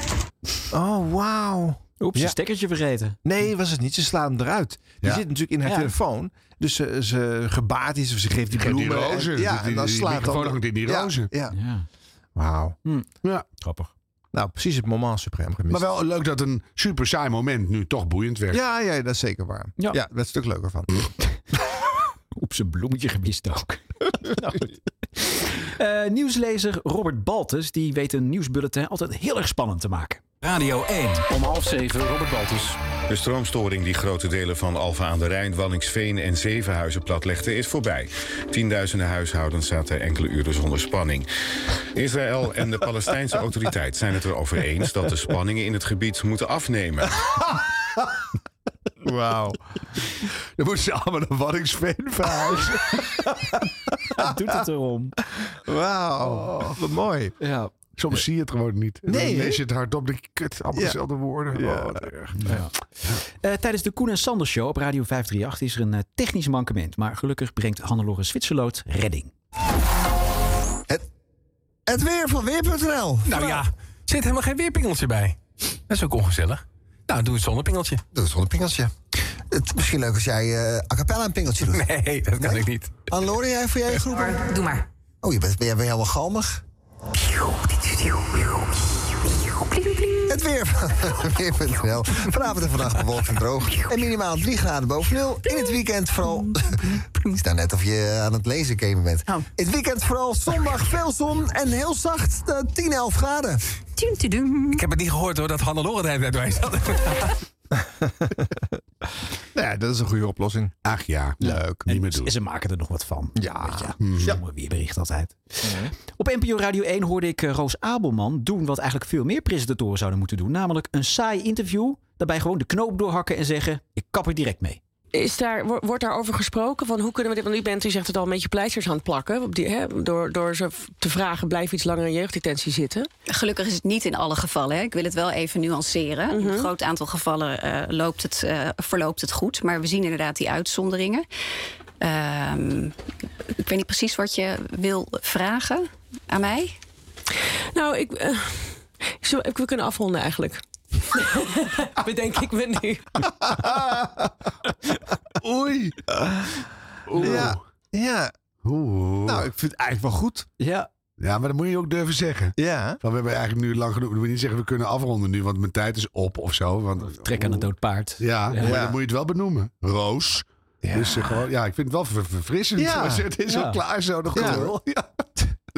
Oh, wauw. Oeps, Ja. een stekkertje vergeten. Nee, was het niet. Ze slaan hem eruit. Die Ja. zit natuurlijk in haar Ja. telefoon. Dus ze, ze gebaart iets of ze geeft die die bloemen. en- rozen. ja, Die- en dan die slaat dan... hangt in die Ja, rozen. Ja. Ja. Wauw. Ja. Grappig. Nou, precies het moment suprem gemist. Maar wel leuk dat een super saai moment nu toch boeiend werd. Ja, ja, dat is zeker waar. Ja. Ja, daar werd een stuk leuker van. Oeps, een bloemetje gemist ook. *laughs* nou. Eh, nieuwslezer Robert Baltus die weet een nieuwsbulletin altijd heel erg spannend te maken. Radio 1. Om half zeven, Robert Baltus. De stroomstoring die grote delen van Alfa aan de Rijn, Wallingsveen en Zevenhuizen platlegde is voorbij. Tienduizenden huishoudens zaten enkele uren zonder spanning. Israël en de Palestijnse *laughs* autoriteit zijn het erover eens dat de spanningen in het gebied moeten afnemen. *laughs* Wauw. Dan moeten ze allemaal naar Waddingsveen verhuizen. *laughs* Doet het erom. Wauw. Wat mooi. Ja. Soms zie je het gewoon niet. En Nee, dan lees je het hardop. denk je, kut, allemaal Ja. dezelfde woorden. Ja. Oh, wat erg. Eh, tijdens de Koen en Sanders Show op Radio 538 is er een eh, technisch mankement. Maar gelukkig brengt Hannelore Zwitserloot redding. Het weer van Weer.nl. Nou ja, zit helemaal geen weerpingeltje bij. Dat is ook ongezellig. Nou, doe het zonder pingeltje. Doe het zonder pingeltje. Het, misschien leuk als jij eh a cappella een pingeltje doet. Nee, dat kan ik niet. Anne-Lore, jij voor jij groepen? Doe maar. Oh, je bent, ben jij ben helemaal galmig? Het weer van *laughs* Weer.nl. Vanavond en vannacht bewolkt en droog. En minimaal 3 graden boven nul. In het weekend vooral... Het is nou net of je aan het lezen gamen bent. In het weekend vooral zondag veel zon en heel zacht eh, 10, 11 graden. Ik heb het niet gehoord hoor, dat Hannelore bij zat. *laughs* *laughs* Nou Ja, dat is een goede oplossing. Ach ja, leuk. Niet meer doen. En ze maken er nog wat van. Ja. Weet je. Mhm. Stomme weerbericht altijd. Op NPO Radio 1 hoorde ik eh, Roos Abelman doen wat eigenlijk veel meer presentatoren zouden moeten doen. Namelijk een saai interview. Daarbij gewoon de knoop doorhakken en zeggen: ik kap er direct mee. Is daar, wo- wordt daarover gesproken? Van hoe kunnen we dit? Want u bent, u zegt het al, een beetje pleisters aan het plakken. Op die, hè, door, door ze te vragen: blijf iets langer in jeugddetentie zitten. Gelukkig is het niet in alle gevallen. Hè. Ik wil het wel even nuanceren. In Mhm. een groot aantal gevallen eh, loopt het, eh, verloopt het goed. Maar we zien inderdaad die uitzonderingen. Ehm, ik weet niet precies wat je wil vragen aan mij. Nou, ik, eh, we kunnen afronden eigenlijk. *laughs* Bedenk ik me nu. *laughs* Oei. Oeh. Ja. Ja. Oeh. Nou, ik vind het eigenlijk wel goed. Ja. Ja, maar dat moet je ook durven zeggen. Ja. Van, we hebben eigenlijk nu lang genoeg. We moeten niet zeggen we kunnen afronden nu, want mijn tijd is op of zo. Want, Trek aan het dood paard. Ja, Ja. maar Ja. dan moet je het wel benoemen. Roos. Dus eh, gewoon, ja, ik vind het wel ver- verfrissend. Ja. *laughs* Het is Ja. al klaar zo, de Ja. gelul. Ja.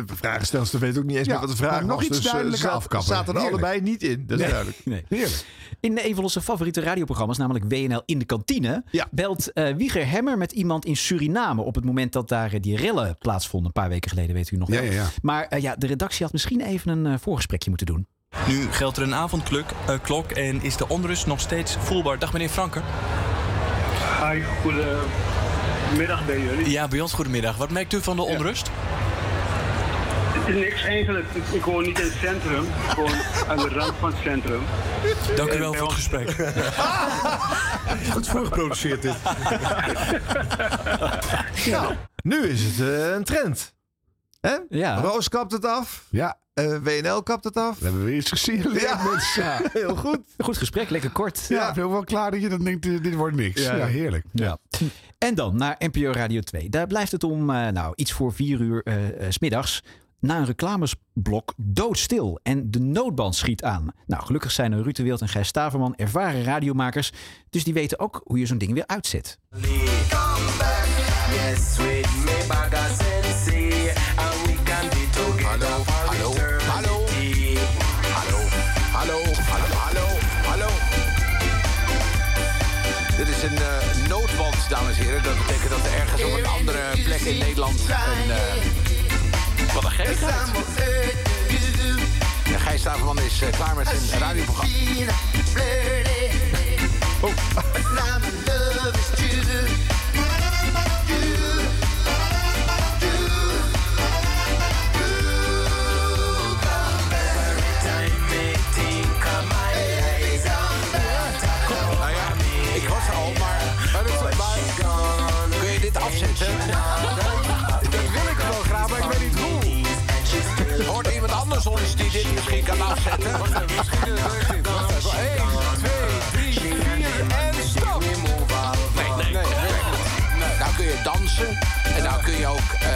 De vragenstelster weet ook niet eens Ja, meer wat de vraag maar nog was. iets dus, eh, duidelijker zat- afkappen. zaten er Heerlijk. allebei niet in. Dat is Nee. duidelijk. Nee. Heerlijk. In een van onze favoriete radioprogramma's, namelijk WNL in de kantine, belt eh, Wieger Hemmer met iemand in Suriname op het moment dat daar eh, die rellen plaatsvonden. Een paar weken geleden, weet u nog wel. Ja, ja, ja. Maar ja, de redactie had misschien even een voorgesprekje moeten doen. Nu geldt er een avondklok klok en is de onrust nog steeds voelbaar. Dag meneer Franker. Hi, goedemiddag bij jullie. Ja, bij ons goedemiddag. Wat merkt u van de onrust? Het is niks eigenlijk. Ik, ik woon niet in het centrum, gewoon aan de rand van het centrum. Dank u wel voor het gesprek. *laughs* Goed voorgeproduceerd dit. *laughs* Ja. Nu is het eh, een trend. Hè? Ja. Roos kapt het af. Ja. Eh, WNL kapt het af. We hebben weer iets gezien. Ja. mensen. Ja. Heel goed. Goed gesprek, lekker kort. Ja, ik ben wel klaar dat je dan denkt, dit wordt niks. Ja. Ja, heerlijk. Ja. En dan naar NPO Radio 2. Daar blijft het om eh, nou, iets voor vier uur eh, eh, 's middags na een reclamesblok doodstil. En de noodband schiet aan. Nou, gelukkig zijn er Ruud Wild en Gijs Staverman ervaren radiomakers. Dus die weten ook hoe je zo'n ding weer uitzet. Hallo, hallo, hallo, hallo, hallo. Dit is een eh, noodband, dames en heren. Dat betekent dat er ergens op een andere plek in Nederland een... eh, wat een gekkigheid. Ja, Gijs Staverman is eh, klaar met zijn radioprogramma. Oh. Misschien werkt dit. Wacht even. 1, 2, 3, 4 en stop! Nee, nee, nee. Nou kun je dansen en nou kun je ook... eh,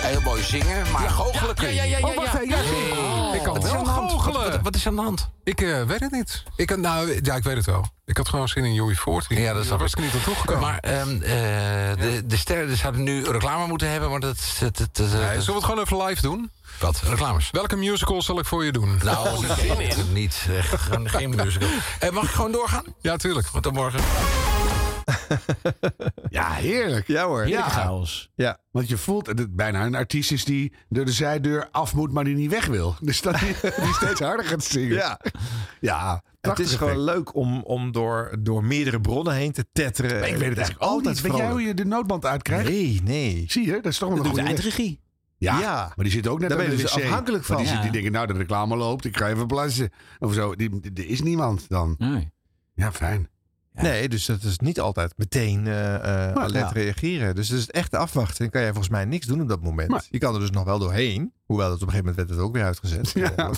Heel mooi zingen, maar goochelen kun je ja, ja, ja, Oh, ja. Ik kan is wel de hand? goochelen. Wat- Wat, wat is er aan de hand? Ik eh, weet het niet. Ik, had- nou, ja, ik weet het wel. Ik had gewoon zin in Joey Voort. Ja, dat snap was ik. niet aan toegekomen. Maar ehm, eh, de, de sterren zouden nu reclame moeten hebben, maar dat... dat, dat, dat- Nee, zullen we het gewoon even live doen? Wat? Reclames? Welke musical zal ik voor je doen? Nou, niet. Echt, geen musical. Eh, mag ik gewoon doorgaan? Ja, tuurlijk. Tot morgen. *laughs* Ja, heerlijk. Ja hoor. Heerlijke Ja. chaos. Ja. Want je voelt dat het bijna een artiest is die door de zijdeur af moet, maar die niet weg wil. Dus dat die, *laughs* die steeds harder gaat zingen. Ja. Ja, Het is gewoon leuk om, om door, door meerdere bronnen heen te tetteren. Maar ik weet het eigenlijk altijd niet. Weet jij hoe je de noodband uitkrijgt? Nee, nee. Zie je? Dat is toch wel een goede eindregie. Ja, Ja. maar die zit ook net Daar ben de je wc. dus afhankelijk die, van. zit, die Ja. denken, nou, de reclame loopt, ik ga even plassen. Of zo. Die, die- er is niemand dan. Nee. Ja, fijn. Nee, dus dat is niet altijd meteen eh, alert ja. reageren. Dus het is echt afwachten. Dan kan jij volgens mij niks doen op dat moment. Maar- Je kan er dus nog wel doorheen. Hoewel het op een gegeven moment werd het ook weer uitgezet. Ja. *laughs*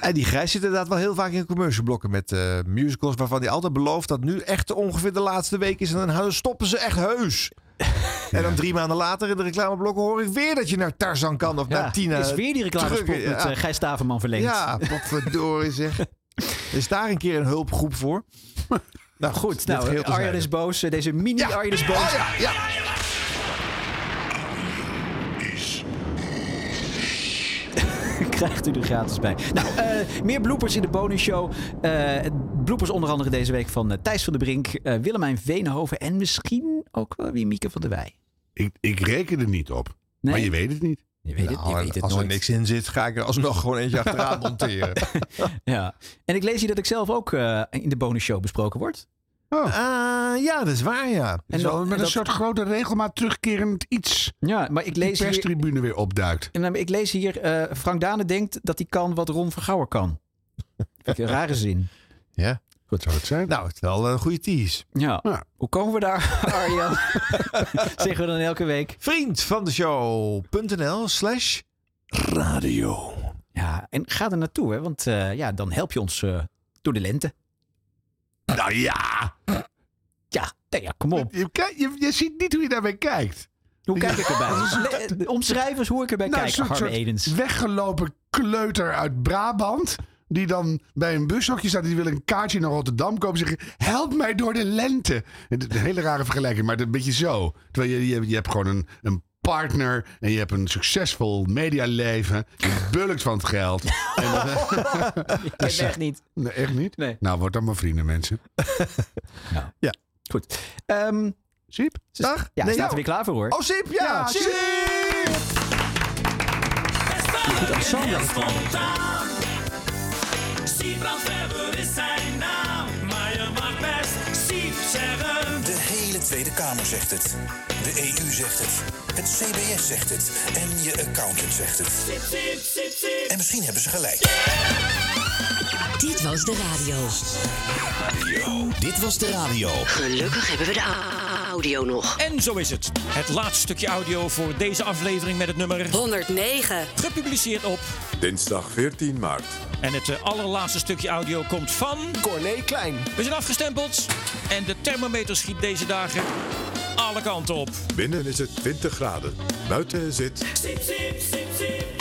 en die Grijs zit inderdaad wel heel vaak in commercialblokken met eh, musicals... waarvan hij altijd belooft dat nu echt ongeveer de laatste week is... en dan stoppen ze echt heus. *laughs* En dan drie maanden later in de reclameblokken hoor ik weer dat je naar Tarzan kan of Ja, naar Tina. is weer die reclamespot met eh, Gijs Staverman verlengd. Ja, potverdorie zeg. *laughs* Is daar een keer een hulpgroep voor? *laughs* Nou goed, nou, Arjan is boos. Deze mini-Arjan is boos. Oh ja, ja. *laughs* krijgt u er gratis bij. Nou, eh, meer bloopers in de bonusshow. Eh bloopers onder andere deze week van eh, Thijs van der Brink, Willemijn Veenhoven en misschien ook wel weer Mieke van der Wij. Ik, ik reken er niet op. Maar je weet het niet. Je weet het, je Nou, weet het als er niks in zit, ga ik er alsnog gewoon eentje achteraan *laughs* monteren. Ja. En ik lees hier dat ik zelf ook eh, in de bonusshow besproken word. Oh. Ah, ja, dat is waar, ja. En dat- met en een dat- soort grote regelmaat terugkerend iets. Ja, maar ik lees hier, perstribune weer opduikt. en ik lees hier eh, Frank Dane denkt dat hij kan wat Ron Vergouwer kan. Vind ik een rare zin. Ja. Goed zou het zijn. Nou, het is wel een goede tease. Ja. Ja. Hoe komen we daar, *laughs* Arjan? *laughs* Zeggen we dan elke week. Vriend van de show.nl slash radio. Ja, en ga er naartoe, hè? want eh, ja, dan help je ons eh, door de lente. Nou ja. Ja, nee, ja kom op. Je, je, je ziet niet hoe je daarbij kijkt. Hoe kijk ik erbij? *laughs* Omschrijf eens hoe ik erbij Nou, kijk, Harm Edens. weggelopen kleuter uit Brabant. Die dan bij een bushokje staat. Die wil een kaartje naar Rotterdam kopen. Zeggen: Help mij door de lente. Een hele rare vergelijking, maar een beetje zo. Terwijl je, je, je hebt gewoon een, een partner. En je hebt een succesvol medialeven. Je bulkt van het geld. *laughs* En *laughs* het echt niet. Nee, echt niet? Nee. Nou, word dan maar vrienden, mensen. *laughs* Ja. Goed. Ehm Siep? Dag. ja, Nee, staat er weer klaar voor hoor. Oh, Sip, ja. Ja, Sip. Goed, ensemble. Siebrandweber is zijn naam, maar je mag best Siep zeggen. De hele Tweede Kamer zegt het. De EU zegt het. Het CBS zegt het. En je accountant zegt het. Siep, siep, siep, siep. En misschien hebben ze gelijk. Dit was de radio. Dit was de radio. Gelukkig hebben we de audio nog. En zo is het. Het laatste stukje audio voor deze aflevering met het nummer 109. gepubliceerd op. Dinsdag 14 maart. En het eh, allerlaatste stukje audio komt van. Corné Klein. We zijn afgestempeld. En de thermometer schiet deze dagen alle kanten op. Binnen is het 20 graden. Buiten zit Siep, siep, siep, siep.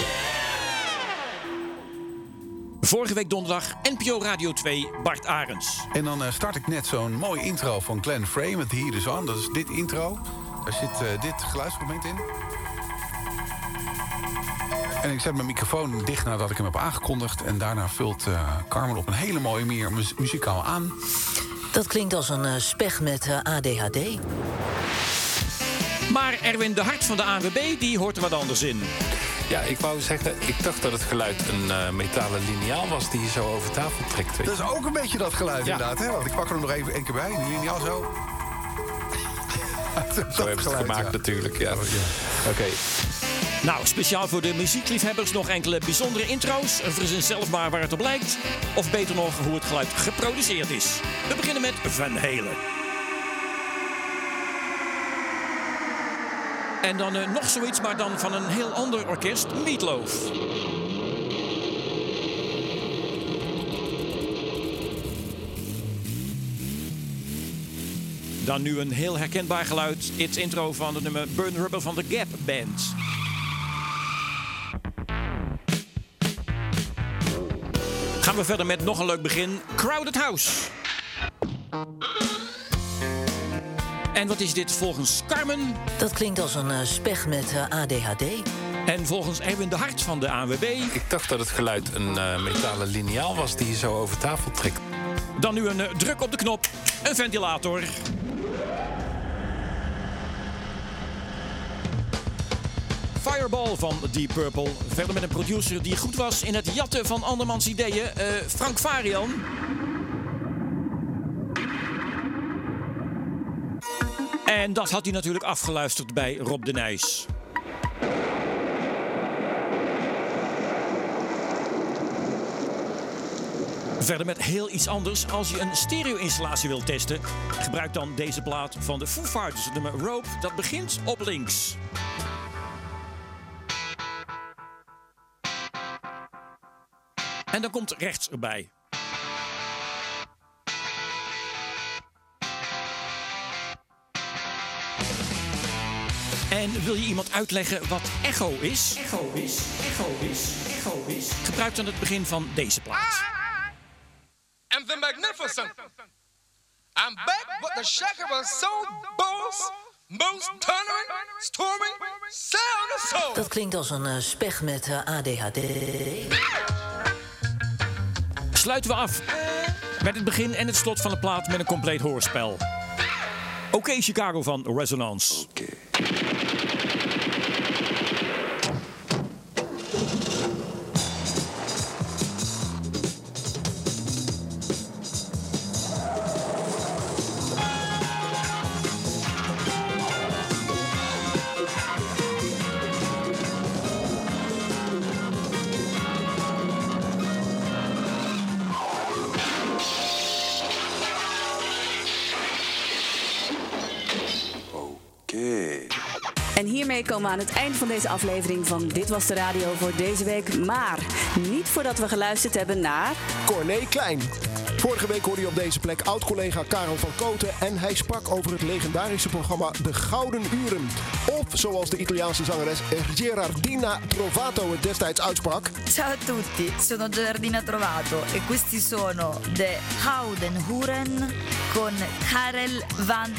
Vorige week donderdag NPO Radio 2 Bart Arends. En dan eh, start ik net zo'n mooi intro van Glenn Frey met Hier is On. Dat is dit intro. Daar zit eh, dit geluidsfragment in. En ik zet mijn microfoon dicht nadat ik hem heb aangekondigd. En daarna vult eh, Carmen op een hele mooie manier mu- muzikaal aan. Dat klinkt als een speg met ADHD. Maar Erwin de Hart van de ANWB die hoort er wat anders in. Ja, ik wou zeggen, ik dacht dat het geluid een eh, metalen liniaal was die je zo over tafel trekt. Weet Dat is ook een beetje dat geluid Ja. inderdaad. Hè? Want ik pak er nog even één keer bij. Die lineaal zo. *laughs* Zo hebben ze het gemaakt natuurlijk, ja. Oké. Nou, speciaal voor de muziekliefhebbers nog enkele bijzondere intro's. Verzin zelf maar waar het op lijkt. Of beter nog, hoe het geluid geproduceerd is. We beginnen met Van Halen. En dan eh, nog zoiets, maar dan van een heel ander orkest, Meatloaf. Dan nu een heel herkenbaar geluid. Het intro van het nummer Burn Rubber van de Gap Band. Gaan we verder met nog een leuk begin. Crowded House. En wat is dit volgens Carmen? Dat klinkt als een speg met eh, ADHD. En volgens Erwin de Hart van de ANWB. Ik dacht dat het geluid een eh, metalen liniaal was die je zo over tafel trekt. Dan nu een druk op de knop. Een ventilator. Fireball van Deep Purple. Verder met een producer die goed was in het jatten van andermans ideeën. eh, Frank Varian. En dat had hij natuurlijk afgeluisterd bij Rob de Nijs. Verder met heel iets anders. Als je een stereo-installatie wilt testen, gebruik dan deze plaat van de Foo Fighters, nummer Rope. Dat begint op links. En dan komt rechts erbij. En wil je iemand uitleggen wat echo is? Echo is, echo is, echo is. Gebruik dan het begin van deze plaat. and the magnificent. I'm back with the Shaker Soul Boss Most thundering, storming sound of soul. Dat klinkt als een eh, spech met eh, ADHD. Sluiten we af met het begin en het slot van de plaat met een compleet hoorspel. Oké, Chicago van Resonance. En van deze aflevering van Dit Was De Radio voor deze week. Maar niet voordat we geluisterd hebben naar... Corné Klein. Vorige week hoorde je op deze plek oud-collega Karel van Koten en hij sprak over het legendarische programma De Gouden Uren. Of zoals de Italiaanse zangeres Gerardina Trovato het destijds uitsprak. Ciao a tutti, sono Giardina Trovato e questi sono de Gouden Huren con Karel van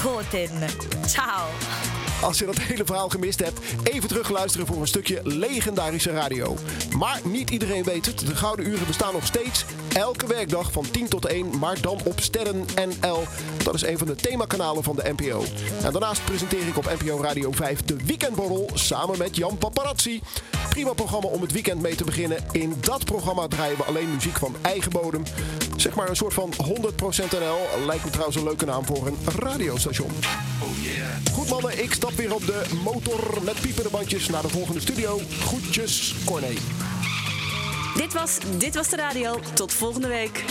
Goten. Ciao! Als je dat hele verhaal gemist hebt, even terugluisteren voor een stukje legendarische radio. Maar niet iedereen weet het, de Gouden Uren bestaan nog steeds. Elke werkdag van 10 tot 1, maar dan op Sterren NL. Dat is een van de themakanalen van de NPO. En daarnaast presenteer ik op NPO Radio 5 de Weekendborrel samen met Jan Paparazzi. Prima programma om het weekend mee te beginnen. In dat programma draaien we alleen muziek van eigen bodem. Zeg maar een soort van 100% NL. Lijkt me trouwens een leuke naam voor een radiostation. Goed mannen, ik stap weer op de motor met piepende bandjes naar de volgende studio. Groetjes, Corné. Dit was Dit Was De Radio. Tot volgende week.